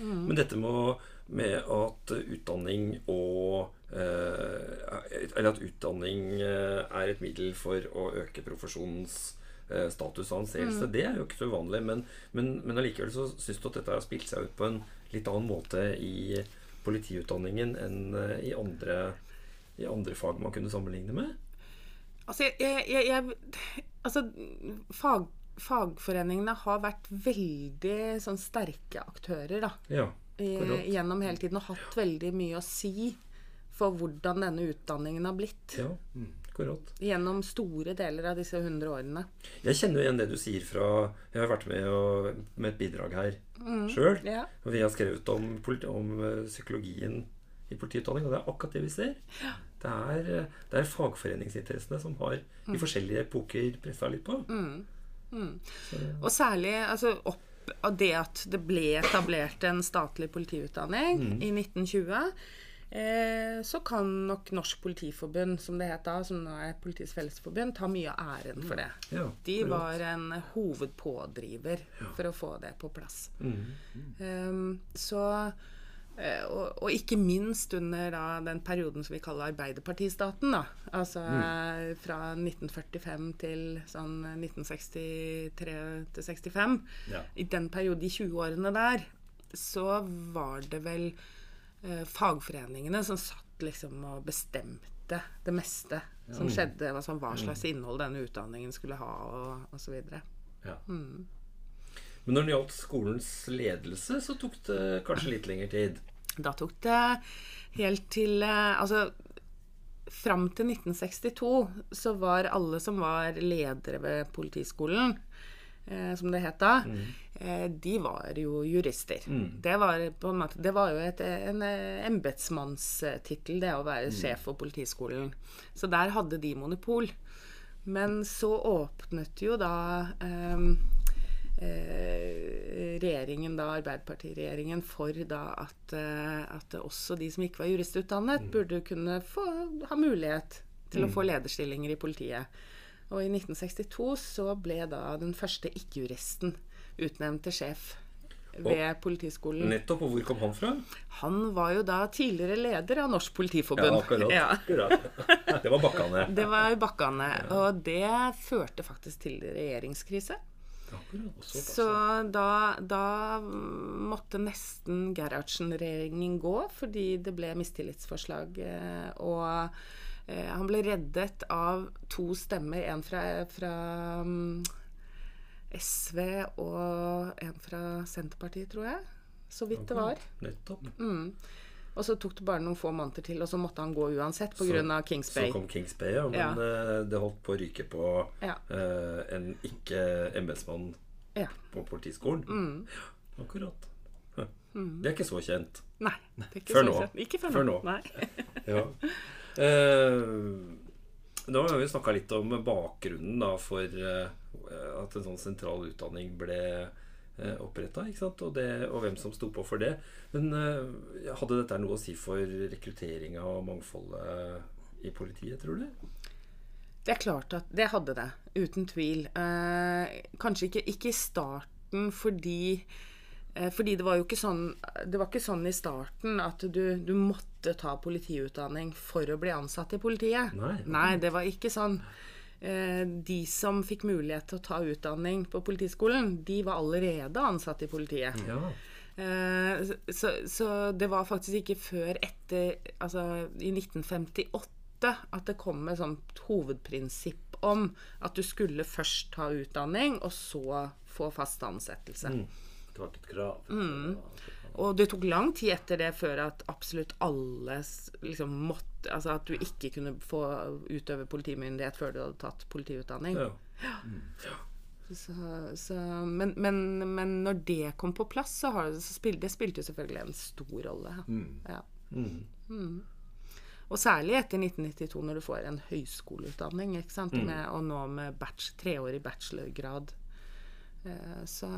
Men dette med, med at utdanning og eh, Eller at utdanning eh, er et middel for å øke profesjonens eh, status og anseelse, det er jo ikke så uvanlig. Men, men, men allikevel så syns du at dette har spilt seg ut på en litt annen måte i politiutdanningen enn i andre, i andre fag man kunne sammenligne med? Altså, jeg, jeg, jeg Altså, fag, fagforeningene har vært veldig sånn sterke aktører, da. Ja, i- gjennom hele tiden og hatt veldig mye å si for hvordan denne utdanningen har blitt. Ja, korrekt. Gjennom store deler av disse 100 årene. Jeg kjenner jo igjen det du sier fra Jeg har vært med, og, med et bidrag her sjøl. Ja. Og vi har skrevet om, om eh, psykologien i politiutdanning, og det er akkurat det vi ser. Det er, eh, det er fagforeningsinteressene som har i forskjellige epoker pressa litt på. Og særlig altså, opp av det at det ble etablert en statlig politiutdanning Mm. i 1920. Eh, så kan nok Norsk Politiforbund, som det het da, som nå er Politiets Fellesforbund, ta mye av æren for det. Ja, De var en hovedpådriver for å få det på plass. Mm. Um, så og, og ikke minst under da, den perioden som vi kaller Arbeiderpartistaten. Da. Altså mm. fra 1945 til sånn 1963 til 65. Ja. I den perioden, de 20 årene der, så var det vel eh, fagforeningene som satt liksom og bestemte det meste som skjedde. Altså hva slags innhold denne utdanningen skulle ha, og osv. Ja. Men når det gjaldt skolens ledelse, så tok det kanskje litt lengre tid. Da tok det helt til eh, Altså fram til 1962 så var alle som var ledere ved Politiskolen, eh, som det het da, eh, de var jo jurister. Det, var måte, det var jo et, en eh, embetsmannstittel, det å være sjef for Politiskolen. Så der hadde de monopol. Men så åpnet jo da eh, regjeringen, da, Arbeiderpartiregjeringen, for da at, eh, at også de som ikke var juristutdannet, burde kunne få, ha mulighet til å få lederstillinger i politiet. Og i 1962 så ble da den første ikke-juristen utnevnt til sjef ved Politiskolen. Nettopp. Og hvor kom han fra? Han var jo da tidligere leder av Norsk Politiforbund. Ja, akkurat. Ja. akkurat. Det var Bakkane. Det var Bakkane. Og det førte faktisk til regjeringskrise. Akkurat. Så da, da måtte nesten Gerhardsen-regjeringen gå fordi det ble mistillitsforslag. eh, Og eh, han ble reddet av to stemmer, en fra, fra mm, SV og en fra Senterpartiet, tror jeg. Så vidt det var. Nettopp. Og så tok det bare noen få måneder til, og så måtte han gå uansett pga. Kings Bay. Så kom Kings Bay, ja. Men Ja. eh, det holdt på å ryke på Ja. uh, en ikke-embetsmann Ja. på politiskolen. Mm. Akkurat. Mm. Det er ikke så kjent. Nei. Det er ikke Før så nå. kjent. Ikke før, Før nå. nå. Eh, nå har vi snakka litt om bakgrunnen da, for uh, at en sånn sentral utdanning ble oppretta, og, det- og hvem som sto på for det. Men eh, hadde dette noe å si for rekrutteringa og mangfoldet i politiet, tror du? Det er klart at det hadde det, uten tvil. Eh, kanskje ikke, ikke i starten fordi eh, fordi det var jo ikke sånn Det var ikke sånn i starten at du, du måtte ta politiutdanning for å bli ansatt i politiet. Nei. det var ikke sånn. Eh, de som fikk mulighet til å ta utdanning på Politiskolen, de var allerede ansatt i politiet. Ja. Eh, så, så det var faktisk ikke før etter Altså i 1958 at det kom et sånt hovedprinsipp om at du skulle først ta utdanning, og så få fast ansettelse. Det var ikke et krav. Mm. Og det tok lang tid etter det før at absolutt alle liksom måtte Altså at du ikke kunne få utøve politimyndighet før du hadde tatt politiutdanning. ja. Så, så, men, men, men når det kom på plass, så, har så spil, det spilte jo selvfølgelig en stor rolle. Ja. Mm. Og særlig etter 1992, når du får en høyskoleutdanning, sant? Med, og nå med batch, treårig bachelorgrad. Eh, Så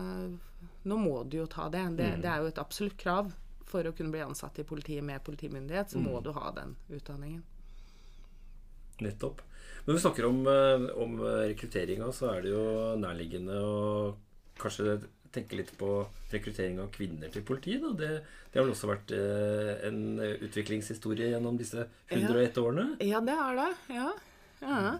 nå må du jo ta det. det. Det er jo et absolutt krav for å kunne bli ansatt i politiet med politimyndighet, så må du ha den utdanningen. Nettopp. Når vi snakker om, eh, om rekrutteringa, så er det jo nærliggende å kanskje tenke litt på rekruttering av kvinner til politiet. Det, det har vel også vært eh, en utviklingshistorie gjennom disse 101 årene? Ja, det har det. Ja. ja.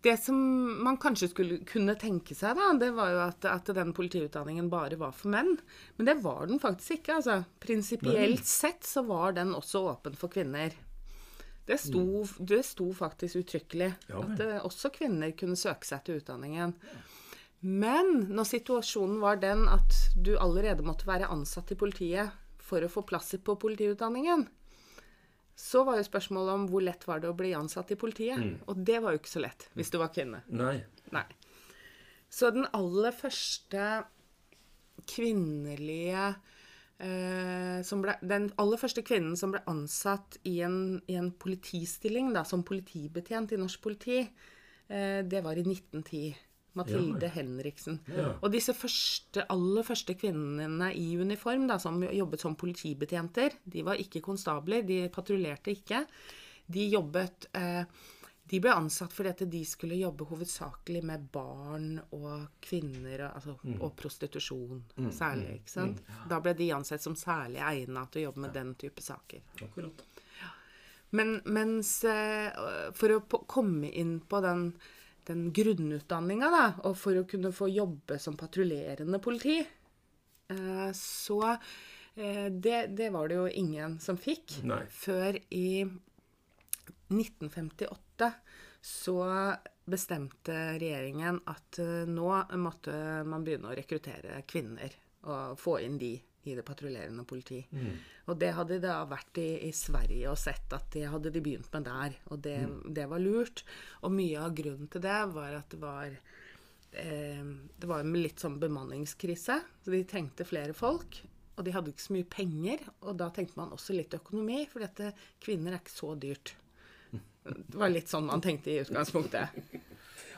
Det som man kanskje skulle kunne tenke seg, da, det var jo at, at den politiutdanningen bare var for menn. Men det var den faktisk ikke. altså. Prinsipielt sett så var den også åpen for kvinner. Det sto, det sto faktisk uttrykkelig Ja at eh, også kvinner kunne søke seg til utdanningen. Men når situasjonen var den at du allerede måtte være ansatt i politiet for å få plass på politiutdanningen, så var jo spørsmålet om hvor lett var det å bli ansatt i politiet. Og det var jo ikke så lett hvis du var kvinne. Nei. Nei. Så den aller første kvinnelige eh, som ble, Den aller første kvinnen som ble ansatt i en, i en politistilling da, som politibetjent i norsk politi, eh, det var i 1910. Mathilde Ja. Henriksen. Ja. Og disse første, aller første kvinnene i uniform da, som jobbet som politibetjenter, de var ikke konstabler, de patruljerte ikke. De jobbet eh, De ble ansatt fordi at de skulle jobbe hovedsakelig med barn og kvinner altså, og prostitusjon særlig. ikke sant? Da ble de ansett som særlig egnet til å jobbe med den type saker. Akkurat. Men mens eh, For å komme inn på den, den grunnutdanninga, da, og for å kunne få jobbe som patruljerende politi, eh, så eh, det, det var det jo ingen som fikk. Nei. Før i 1958 så bestemte regjeringen at eh, nå måtte man begynne å rekruttere kvinner og få inn de i det patruljerende politi. Og det hadde de da vært i, i Sverige og sett at det hadde de begynt med der. Og det, det var lurt. Og mye av grunnen til det var at det var eh, Det var en litt sånn bemanningskrise. Så de trengte flere folk. Og de hadde ikke så mye penger. Og da tenkte man også litt økonomi, for dette, kvinner er ikke så dyrt. Det var litt sånn man tenkte i utgangspunktet.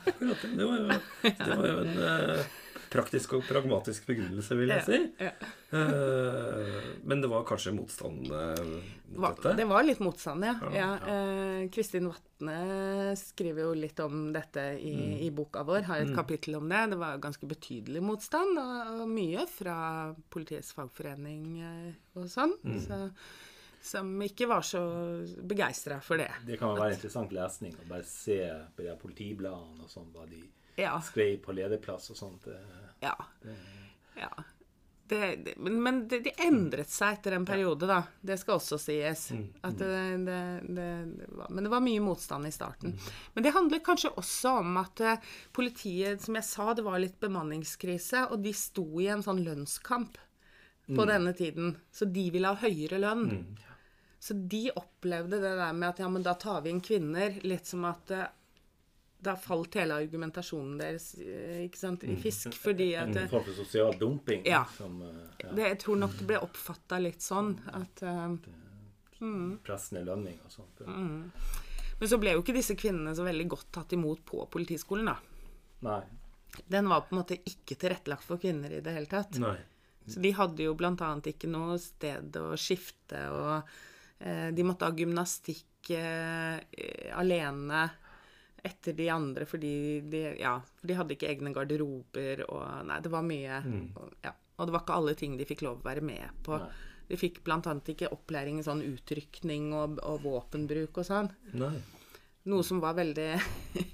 Akkurat. Det var jo, det var jo en eh, praktisk og pragmatisk begrunnelse, vil jeg si. Ja. Eh, men det var kanskje motstand eh, mot dette? Det var litt motstand, ja. Ja, ja, eh, Kristin Vatne skriver jo litt om dette i, i boka vår, har et kapittel om det. Det var ganske betydelig motstand, og, og mye fra Politiets fagforening eh, og sånn. Så, som ikke var så begeistra for det. Det kan være interessant lesning å bare se på de politibladene og sånn, hva de Ja. skrev på lederplass og sånt. Ja. ja. Det, det, men men det, det endret seg etter en periode, da. Det skal også sies. At det, det, det, det var, men det var mye motstand i starten. Men det handler kanskje også om at eh, politiet, som jeg sa, det var litt bemanningskrise, og de sto i en sånn lønnskamp på denne tiden. Så de ville ha høyere lønn. Så de opplevde det der med at ja, men da tar vi inn kvinner, litt som at eh, da falt hele argumentasjonen deres eh, ikke sant, i fisk. Fordi at En eh, form for sosial dumping. Ja. Som eh, ja, det, Jeg tror nok det ble oppfatta litt sånn at Mm. pressende lønning og sånt. Mm. Men så ble jo ikke disse kvinnene så veldig godt tatt imot på politiskolen, da. Nei. Den var på en måte ikke tilrettelagt for kvinner i det hele tatt. Nei. Så de hadde jo blant annet ikke noe sted å skifte, og eh, de måtte ha gymnastikk eh, alene etter de andre fordi de, ja, de hadde ikke egne garderober og Nei, det var mye. Og, ja, og det var ikke alle ting de fikk lov å være med på. Nei. De fikk annet ikke opplæring i sånn utrykning og, og våpenbruk og sånn. Nei. Noe som var veldig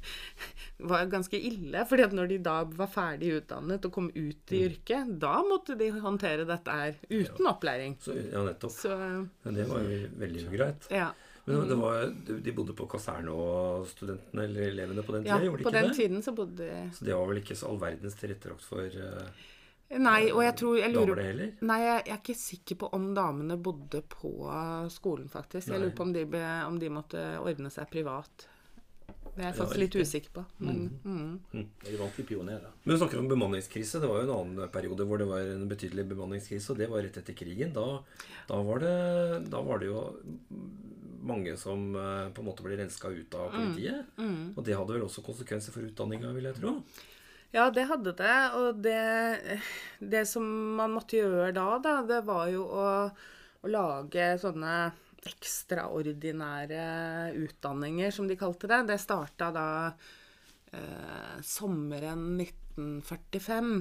var ganske ille. fordi at når de da var ferdig utdannet og kom ut i yrket, da måtte de håndtere dette her uten opplæring. Så, ja, nettopp. Så ja, det var jo veldig ugreit. ja. Men det var, de bodde på kaserne og studentene eller elevene på den ja tida? gjorde de på ikke den det? tiden så bodde de Så det var vel ikke så all verdens tilrettelagt for uh, Nei, og jeg tror jeg damer, det heller? Nei, jeg, jeg er ikke sikker på om damene bodde på skolen, faktisk. Jeg lurer på om de, be, om de måtte ordne seg privat. Det er jeg Ja, faktisk litt usikker på. Men, mm. De var ikke pionerer. Men du snakker om bemanningskrise. Det var jo en annen periode hvor det var en betydelig bemanningskrise, og det var rett etter krigen. Da, da, var, det, da var det jo mange som eh, på en måte ble renska ut av politiet. Og det hadde vel også konsekvenser for utdanninga, vil jeg tro. Ja, det hadde det. Og det, det som man måtte gjøre da, da det var jo å, å lage sånne ekstraordinære utdanninger, som de kalte det. Det starta da eh, sommeren 1945.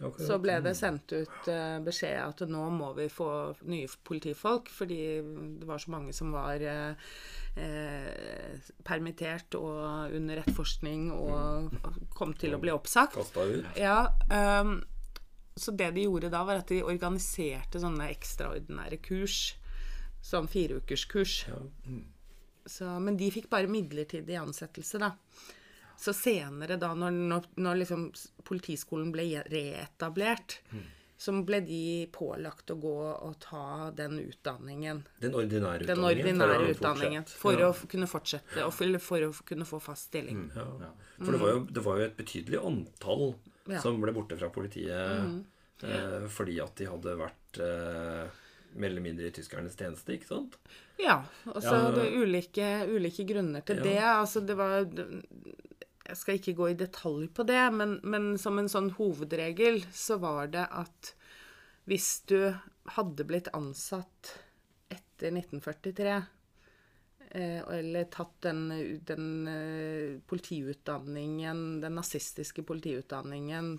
Akkurat. så ble det sendt ut uh, beskjed at nå må vi få nye politifolk, fordi det var så mange som var uh, eh, permittert og under etterforskning og kom til å bli oppsagt. Kasta ut. Ja, um, så det de gjorde da, var at de organiserte sånne ekstraordinære kurs. Sånn fireukerskurs. Ja. Så, men de fikk bare midlertidig ansettelse, da. Så senere, da, når, når, når liksom politiskolen ble reetablert, reetablert, så ble de pålagt å gå og ta den utdanningen. Den ordinære Den utdanningen. ordinære for å utdanningen. For Ja. å kunne fortsette, og for, for å kunne få fast stilling. Ja. For det var, jo, det var jo et betydelig antall Ja. som ble borte fra politiet eh, fordi at de hadde vært eh, mer eller mindre i tyskernes tjeneste, ikke sant? Ja, og så Ja. det er ulike, ulike grunner til Ja. det. Altså, det var Jeg skal ikke gå i detalj på det, men, men som en sånn hovedregel så var det at hvis du hadde blitt ansatt etter 1943 eh, eller tatt den, den eh, politiutdanningen, den nazistiske politiutdanningen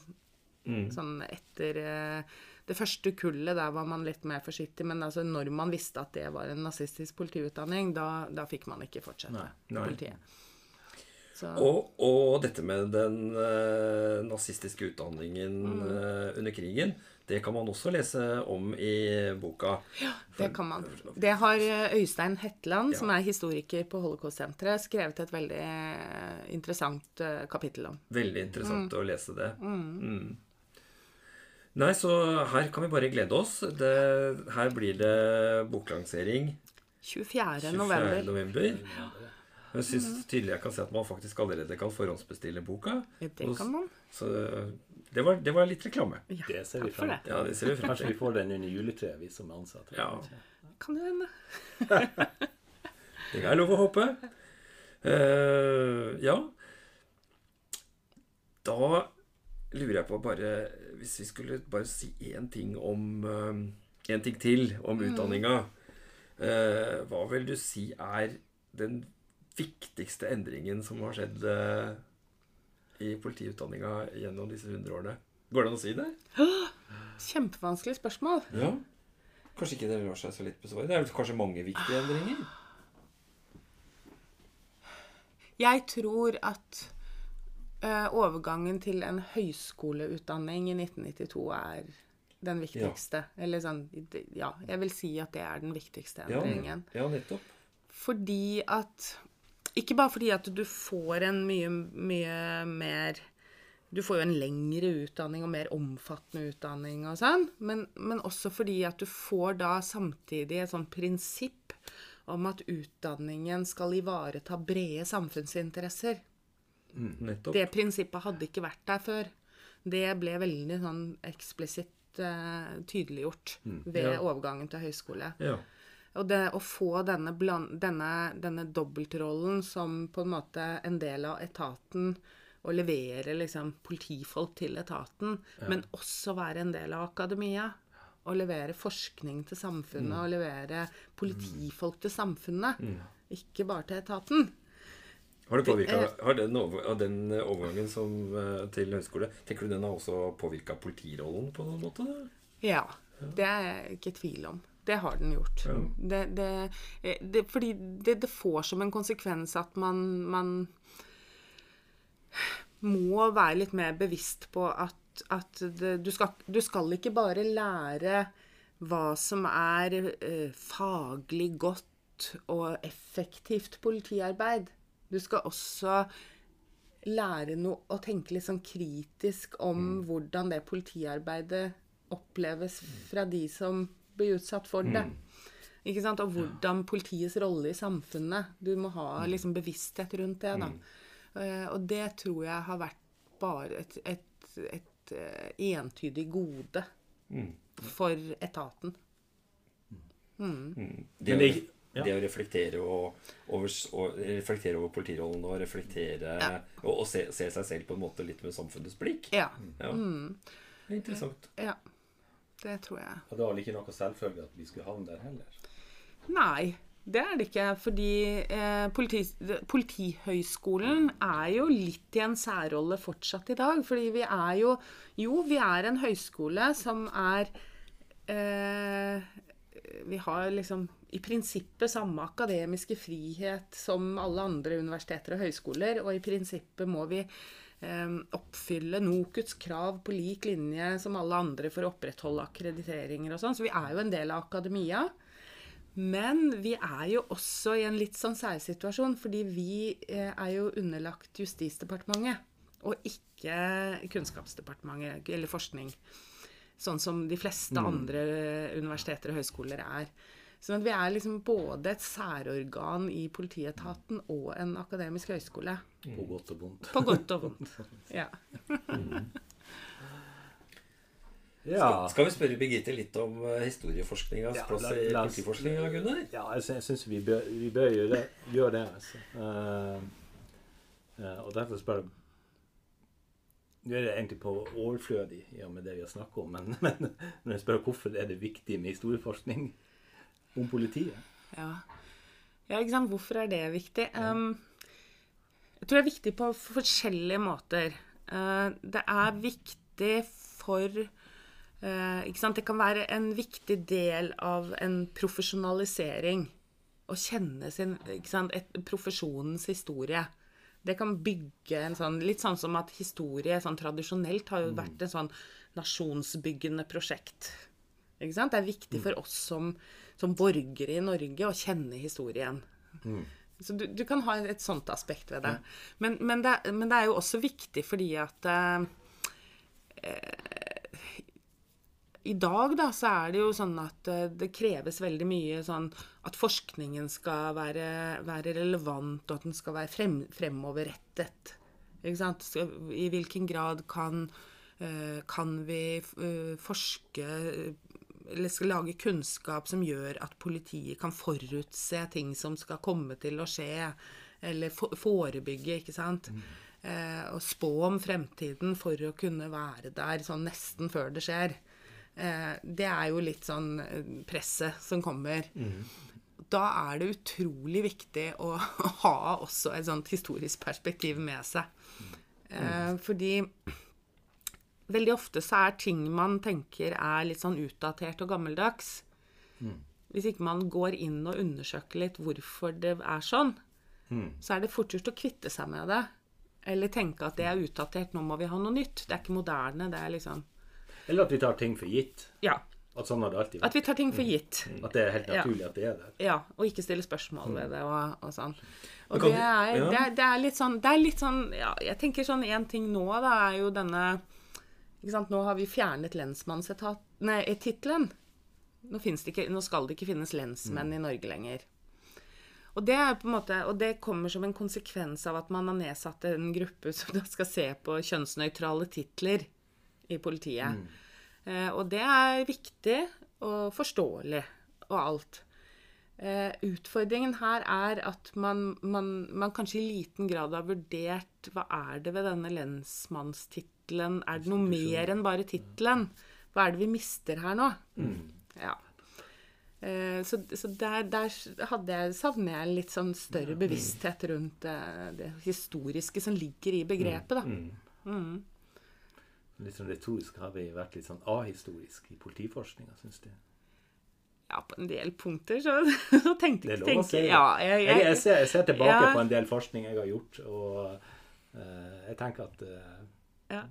sånn etter eh, det første kullet, der var man litt mer forsiktig, men altså når man visste at det var en nazistisk politiutdanning, da, da fikk man ikke fortsette i politiet. Og, og dette med den eh, nazistiske utdanningen eh, under krigen, det kan man også lese om i boka. Ja, det kan man. Det har eh, Øystein Hetland, som er historiker på Holocaust-senteret, skrevet et veldig eh, interessant eh, kapittel om. Veldig interessant å lese det. Mm. Nei, så her kan vi bare glede oss. Det, her blir det boklansering 24. 24. november. november. Jeg syns tydelig jeg kan se at man faktisk allerede kan forhåndsbestille boka. Ja, det kan man. Så det var, det var litt reklame. Ja, Det ser vi frem til. Ja, det ser vi frem Kanskje vi får den under juletreet, vi som er ansatte. Ja. Kan jo hende. Det er lov å håpe. Uh, ja. Da lurer jeg på bare Hvis vi skulle bare si én ting om eh, En ting til om utdanninga. Uh, hva vil du si er den viktigste endringen som har skjedd eh, i politiutdanninga gjennom disse 100 årene? Går det an å si det? Kjempevanskelig spørsmål. Ja. Kanskje ikke det lar seg så litt besvare. Det er kanskje mange viktige endringer? Jeg tror at eh, overgangen til en høyskoleutdanning i 1992 er den viktigste. Eller sånn Ja, jeg vil si at det er den viktigste Ja, endringen. ja nettopp. Fordi at Ikke bare fordi at du får en mye, mye mer Du får jo en lengre utdanning og mer omfattende utdanning og sånn, men, men også fordi at du får da samtidig et sånn prinsipp om at utdanningen skal ivareta brede samfunnsinteresser. Nettopp. Det prinsippet hadde ikke vært der før. Det ble veldig sånn eksplisitt uh, tydeliggjort ved Ja. overgangen til høyskole. Ja. Og det å få denne, bland, denne, denne dobbeltrollen som på en måte en del av etaten, å levere liksom politifolk til etaten, men også være en del av akademia. Å levere forskning til samfunnet, og levere politifolk til samfunnet. Ikke bare til etaten. Har, det påvirket, har den, over, den overgangen som, eh, til høyskole Tenker du den har også påvirka politirollen på noen måte? Ja. Det er jeg ikke i tvil om. Det har den gjort. Ja. Det, det, eh, det, fordi det, det får som en konsekvens at man, man må være litt mer bevisst på at, at du, skal, du skal ikke bare lære hva som er eh, faglig godt og effektivt politiarbeid. Du skal også lære noe og tenke litt sånn kritisk om hvordan det politiarbeidet oppleves fra de som blir utsatt for det. Ikke sant? Og hvordan politiets rolle i samfunnet. Du må ha liksom bevissthet rundt det. da. Eh, og det tror jeg har vært bare et, et, et eh, entydig gode for etaten. Det, Men å, det er ja. det å reflektere, og, over, og reflektere over politirollen og reflektere Og, og se, se seg selv på en måte litt med samfunnets blikk. Ja. Ja. Det er interessant. ja. Det tror jeg. Og det var vel ikke noe selvfølge at vi skulle havne der heller. Nei. Det er det ikke, fordi eh, politi, Politihøgskolen er jo litt i en særrolle fortsatt i dag. Fordi vi er jo Jo, vi er en høyskole som er eh, Vi har liksom i prinsippet samme akademiske frihet som alle andre universiteter og høyskoler, og i prinsippet må vi oppfylle NOKUTs krav på lik linje som alle andre for å opprettholde akkrediteringer og sånn. Så vi er jo en del av akademia. Men vi er jo også i en litt sånn særsituasjon, fordi vi eh, er jo underlagt Justisdepartementet, og ikke Kunnskapsdepartementet eller forskning. Sånn som de fleste andre universiteter og høyskoler er. Sånn at vi er liksom både et særorgan i politietaten og en akademisk høyskole. På godt og vondt. På godt og vondt. Ja. Ja. Skal vi spørre Birgitte litt om eh, historieforskningas Ja, plass i politiforskninga, Gunnar? Ja, jeg, sy- jeg syns vi bør, vi bør gjøre det. Gjøre det altså. Uh, eh, og derfor spør jeg Nå er det egentlig på overflødig i og med det vi har snakket om, men, men når jeg spør hvorfor er det viktig med historieforskning om politiet Ja. ja, ikke sant. Hvorfor er det viktig? Um, jeg tror det er viktig på forskjellige måter. Uh, det er viktig for uh, ikke sant? Det kan være en viktig del av en profesjonalisering å kjenne sin sant? Et, profesjonens historie. Det kan bygge en sånn Litt sånn som at historie sånn tradisjonelt har jo vært en sånn nasjonsbyggende prosjekt. Ikke sant? Det er viktig for oss som, som borgere i Norge og kjenne historien. Så du, du kan ha et sånt aspekt ved det. Men, men, det. men det er jo også viktig fordi at eh, i dag da, så er det jo sånn at eh, det kreves veldig mye sånn at forskningen skal være, være relevant, og at den skal være frem, fremoverrettet. Ikke sant? Så I hvilken grad kan, eh, kan vi eh, forske eller skal lage kunnskap som gjør at politiet kan forutse ting som skal komme til å skje, eller forebygge, ikke sant? Eh, og spå om fremtiden for å kunne være der sånn nesten før det skjer. Eh, det er jo litt sånn eh, presset som kommer. Da er det utrolig viktig å ha også et sånt historisk perspektiv med seg. Eh, fordi veldig ofte så er ting man tenker er litt sånn utdatert og gammeldags. Hvis ikke man går inn og undersøker litt hvorfor det er sånn, så er det fort gjort å kvitte seg med det. Eller tenke at det er utdatert, nå må vi ha noe nytt. Det er ikke moderne. Det er liksom Eller at vi tar ting for gitt. Ja. At sånn har det alltid At vi tar ting for gitt. At det er helt Ja. naturlig at det er der. Ja, og ikke stille spørsmål ved det og, og sånn. Og det er, det, er, det er litt sånn Det er litt sånn Ja, jeg tenker sånn én ting nå, da, er jo denne nå har vi fjernet lensmannstittelen. Nå, nå skal det ikke finnes lensmenn i Norge lenger. Og det, er måte, og det kommer som en konsekvens av at man har nedsatt en gruppe som skal se på kjønnsnøytrale titler i politiet. Eh, og det er viktig og forståelig og alt. Eh, utfordringen her er at man, man, man kanskje i liten grad har vurdert hva er det ved denne lensmannstittelen Er det noe mer enn bare tittelen? Hva er det vi mister her nå? Ja. Eh, Så, så der, der hadde jeg, savner jeg litt sånn større bevissthet rundt det, det historiske som ligger i begrepet. da. Litt sånn retorisk har vi vært litt sånn ahistorisk i politiforskninga, syns du? Ja, på en del punkter så, så tenkte jeg ikke si. ja, jeg, Jeg, jeg, jeg ser tilbake Ja. på en del forskning jeg har gjort, og uh, jeg tenker at eh, ja,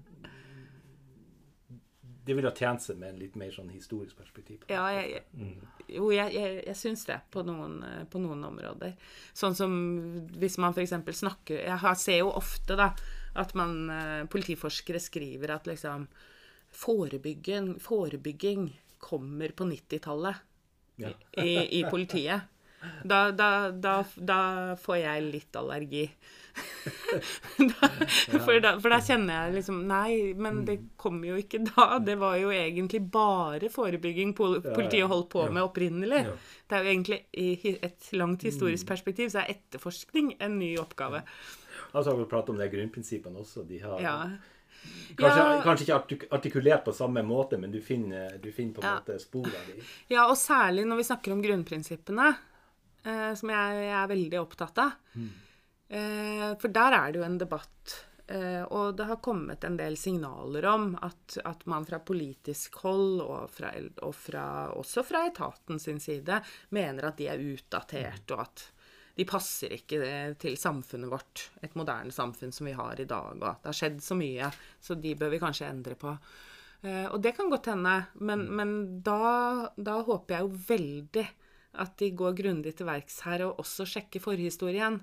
det ville ha tjent seg med en litt mer sånn historisk perspektiv. ja, jeg, jeg, jo, jeg, jeg, jeg syns det på noen, eh, på noen områder. Sånn som hvis man f.eks. snakker Jeg ser jo ofte da at man, eh, politiforskere skriver at liksom forebygging, forebygging kommer på 90-tallet Ja. i, i politiet. Da, da, da, da får jeg litt allergi. Da, for, da, for da kjenner jeg liksom Nei, men det kom jo ikke da. Det var jo egentlig bare forebygging pol- politiet holdt på med opprinnelig. Det er jo egentlig i et langt historisk perspektiv så er etterforskning en ny oppgave. Altså har vi pratet om de grunnprinsippene også. De har Ja. kanskje, Ja. kanskje ikke artikulert på samme måte, men du finner, du finner på en Ja. måte spor av dem. Ja, og særlig når vi snakker om grunnprinsippene, eh, som jeg, jeg er veldig opptatt av. Eh, for der er det jo en debatt. Eh, og det har kommet en del signaler om at, at man fra politisk hold, og, fra, og fra, også fra etaten sin side, mener at de er utdatert, og at de passer ikke eh, til samfunnet vårt, et moderne samfunn som vi har i dag. Og det har skjedd så mye, så de bør vi kanskje endre på. Eh, og det kan godt hende, men, men da, da håper jeg jo veldig at de går grundig til verks her og også sjekker forhistorien.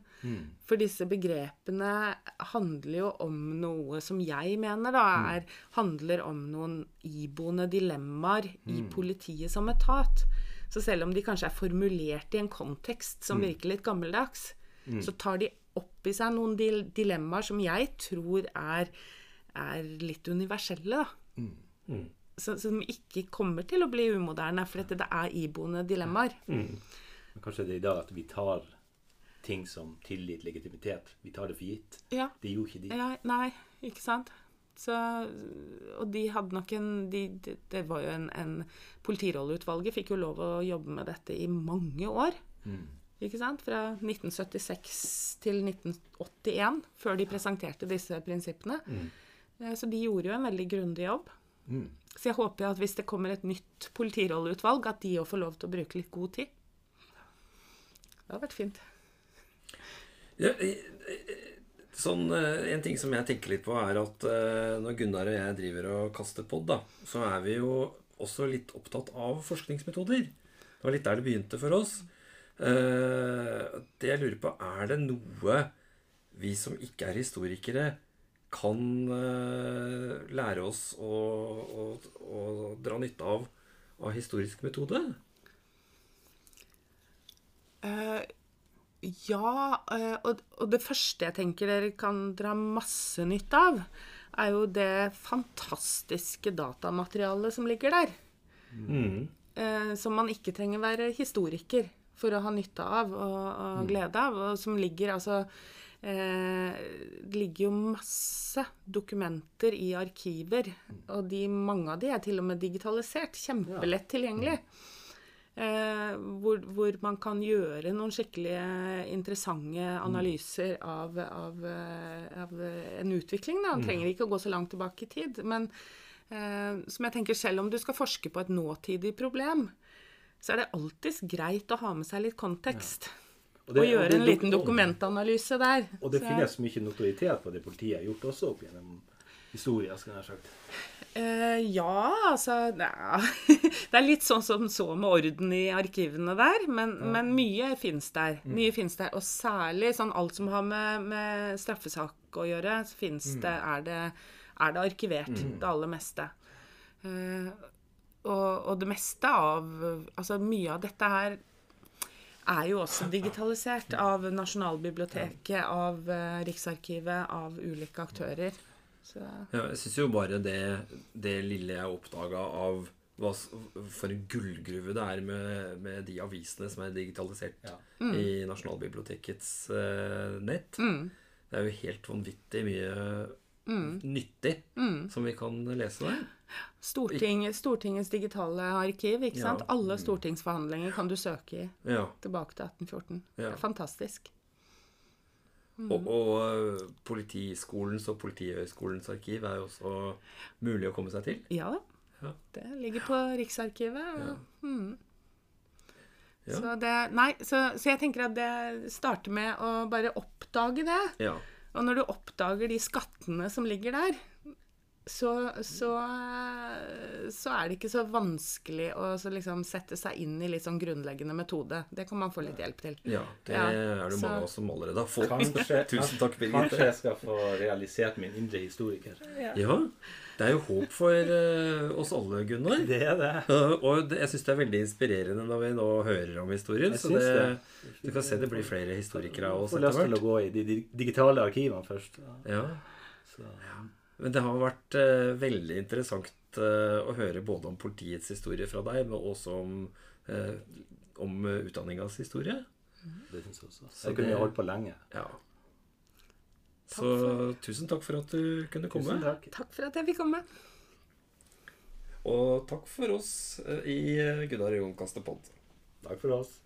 For disse begrepene handler jo om noe som jeg mener da er, handler om noen iboende dilemmaer i politiet som etat. Så selv om de kanskje er formulert i en kontekst som virker litt gammeldags, så tar de opp i seg noen dilemmaer som jeg tror er, er litt universelle. da. Så- som ikke kommer til å bli umoderne, for dette det er iboende dilemmaer. Mm. kanskje det er i dag at vi tar ting som tillit, legitimitet, vi tar det for gitt. Ja. Det gjorde ikke de. ja. Nei, ikke sant? Så, og de hadde nok en de, det, det var jo en, en Politirolleutvalget fikk jo lov å jobbe med dette i mange år. Ikke sant? Fra 1976 til 1981, før de presenterte disse prinsippene. Mm. Så de gjorde jo en veldig grundig jobb. Så jeg håper at hvis det kommer et nytt politirolleutvalg, at de òg får lov til å bruke litt god tid. Det hadde vært fint. Ja, sånn, eh, en ting som jeg tenker litt på, er at eh, når Gunnar og jeg driver og kaster pod, da, så er vi jo også litt opptatt av forskningsmetoder. Det var litt der det begynte for oss. Eh, Det jeg lurer på, er det noe vi som ikke er historikere, kan eh, lære oss å, å, å dra nytte av av historisk metode? Uh, ja, Uh, og, og det første jeg tenker dere kan dra masse nytte av, er jo det fantastiske datamaterialet som ligger der. Eh, som man ikke trenger være historiker for å ha nytte av og, og glede av. Og som ligger altså Det ligger jo masse dokumenter i arkiver, og de, mange av de er til og med digitalisert. Kjempelett tilgjengelig. Eh, hvor, hvor man kan gjøre noen skikkelig interessante analyser av, av, eh, av en utvikling. Da. Man trenger ikke å gå så langt tilbake i tid. Men eh, som jeg tenker selv om du skal forske på et nåtidig problem, så er det alltids greit å ha med seg litt kontekst. Og Og, det- og gjøre det en liten dokumentanalyse der. Og det Så- finnes mye notoritet på det politiet har gjort også opp gjennom historien, skal jeg ha sagt. Uh, ja, altså ja. Det er litt sånn som så med orden i arkivene der, men, men mye fins der. Mye finnes der. Og særlig sånn alt som har med, med straffesak å gjøre, så mm. det, det, er det arkivert. Det aller meste. Uh, og, og det meste av Altså mye av dette her er jo også digitalisert av Nasjonalbiblioteket, av eh, Riksarkivet, av ulike aktører. Så Ja, jeg syns jo bare det, det lille jeg oppdaga av hva, for en gullgruve det er med, med de avisene som er digitalisert Ja. i Nasjonalbibliotekets uh, nett. Det er jo helt vanvittig mye nyttig som vi kan lese der. Storting, Stortingets digitale arkiv, ikke Ja. sant? Alle stortingsforhandlinger kan du søke i Ja. tilbake til 1814. Det er fantastisk. Og, og eh, Politiskolens og Politihøgskolens arkiv er jo også mulig å komme seg til. Ja. Ja. Det ligger på Riksarkivet. og- Mm. Ja. Så, det, nei, så, så jeg tenker at det starter med å bare oppdage det. Ja. Og når du oppdager de skattene som ligger der, så, så, så er det ikke så vanskelig å så liksom sette seg inn i litt sånn grunnleggende metode. Det kan man få litt hjelp til. ja det Ja, er det mange av oss som allerede har fått. Kanskje, Tusen takk, Kanskje jeg skal få realisert min indre historiker. Ja, det er jo håp for uh, oss alle, Gunnar. Det er det. Uh, Og det, jeg syns det er veldig inspirerende når vi nå hører om historien. Jeg Så det, det. du kan se det blir flere historikere av oss Får lyst til å gå i de digitale arkivene først. Ja. Så, Men det har vært eh, veldig interessant eh, å høre både om politiets historie fra deg, men også om, eh, om eh, utdanningas historie. det syns jeg også. Så Jeg kunne det- holdt på lenge. Ja. Så tusen takk for at du kunne komme. Tusen takk. Takk for at jeg fikk komme. Og takk for oss eh, i eh, Gunnar og Jon kaster. Takk for oss.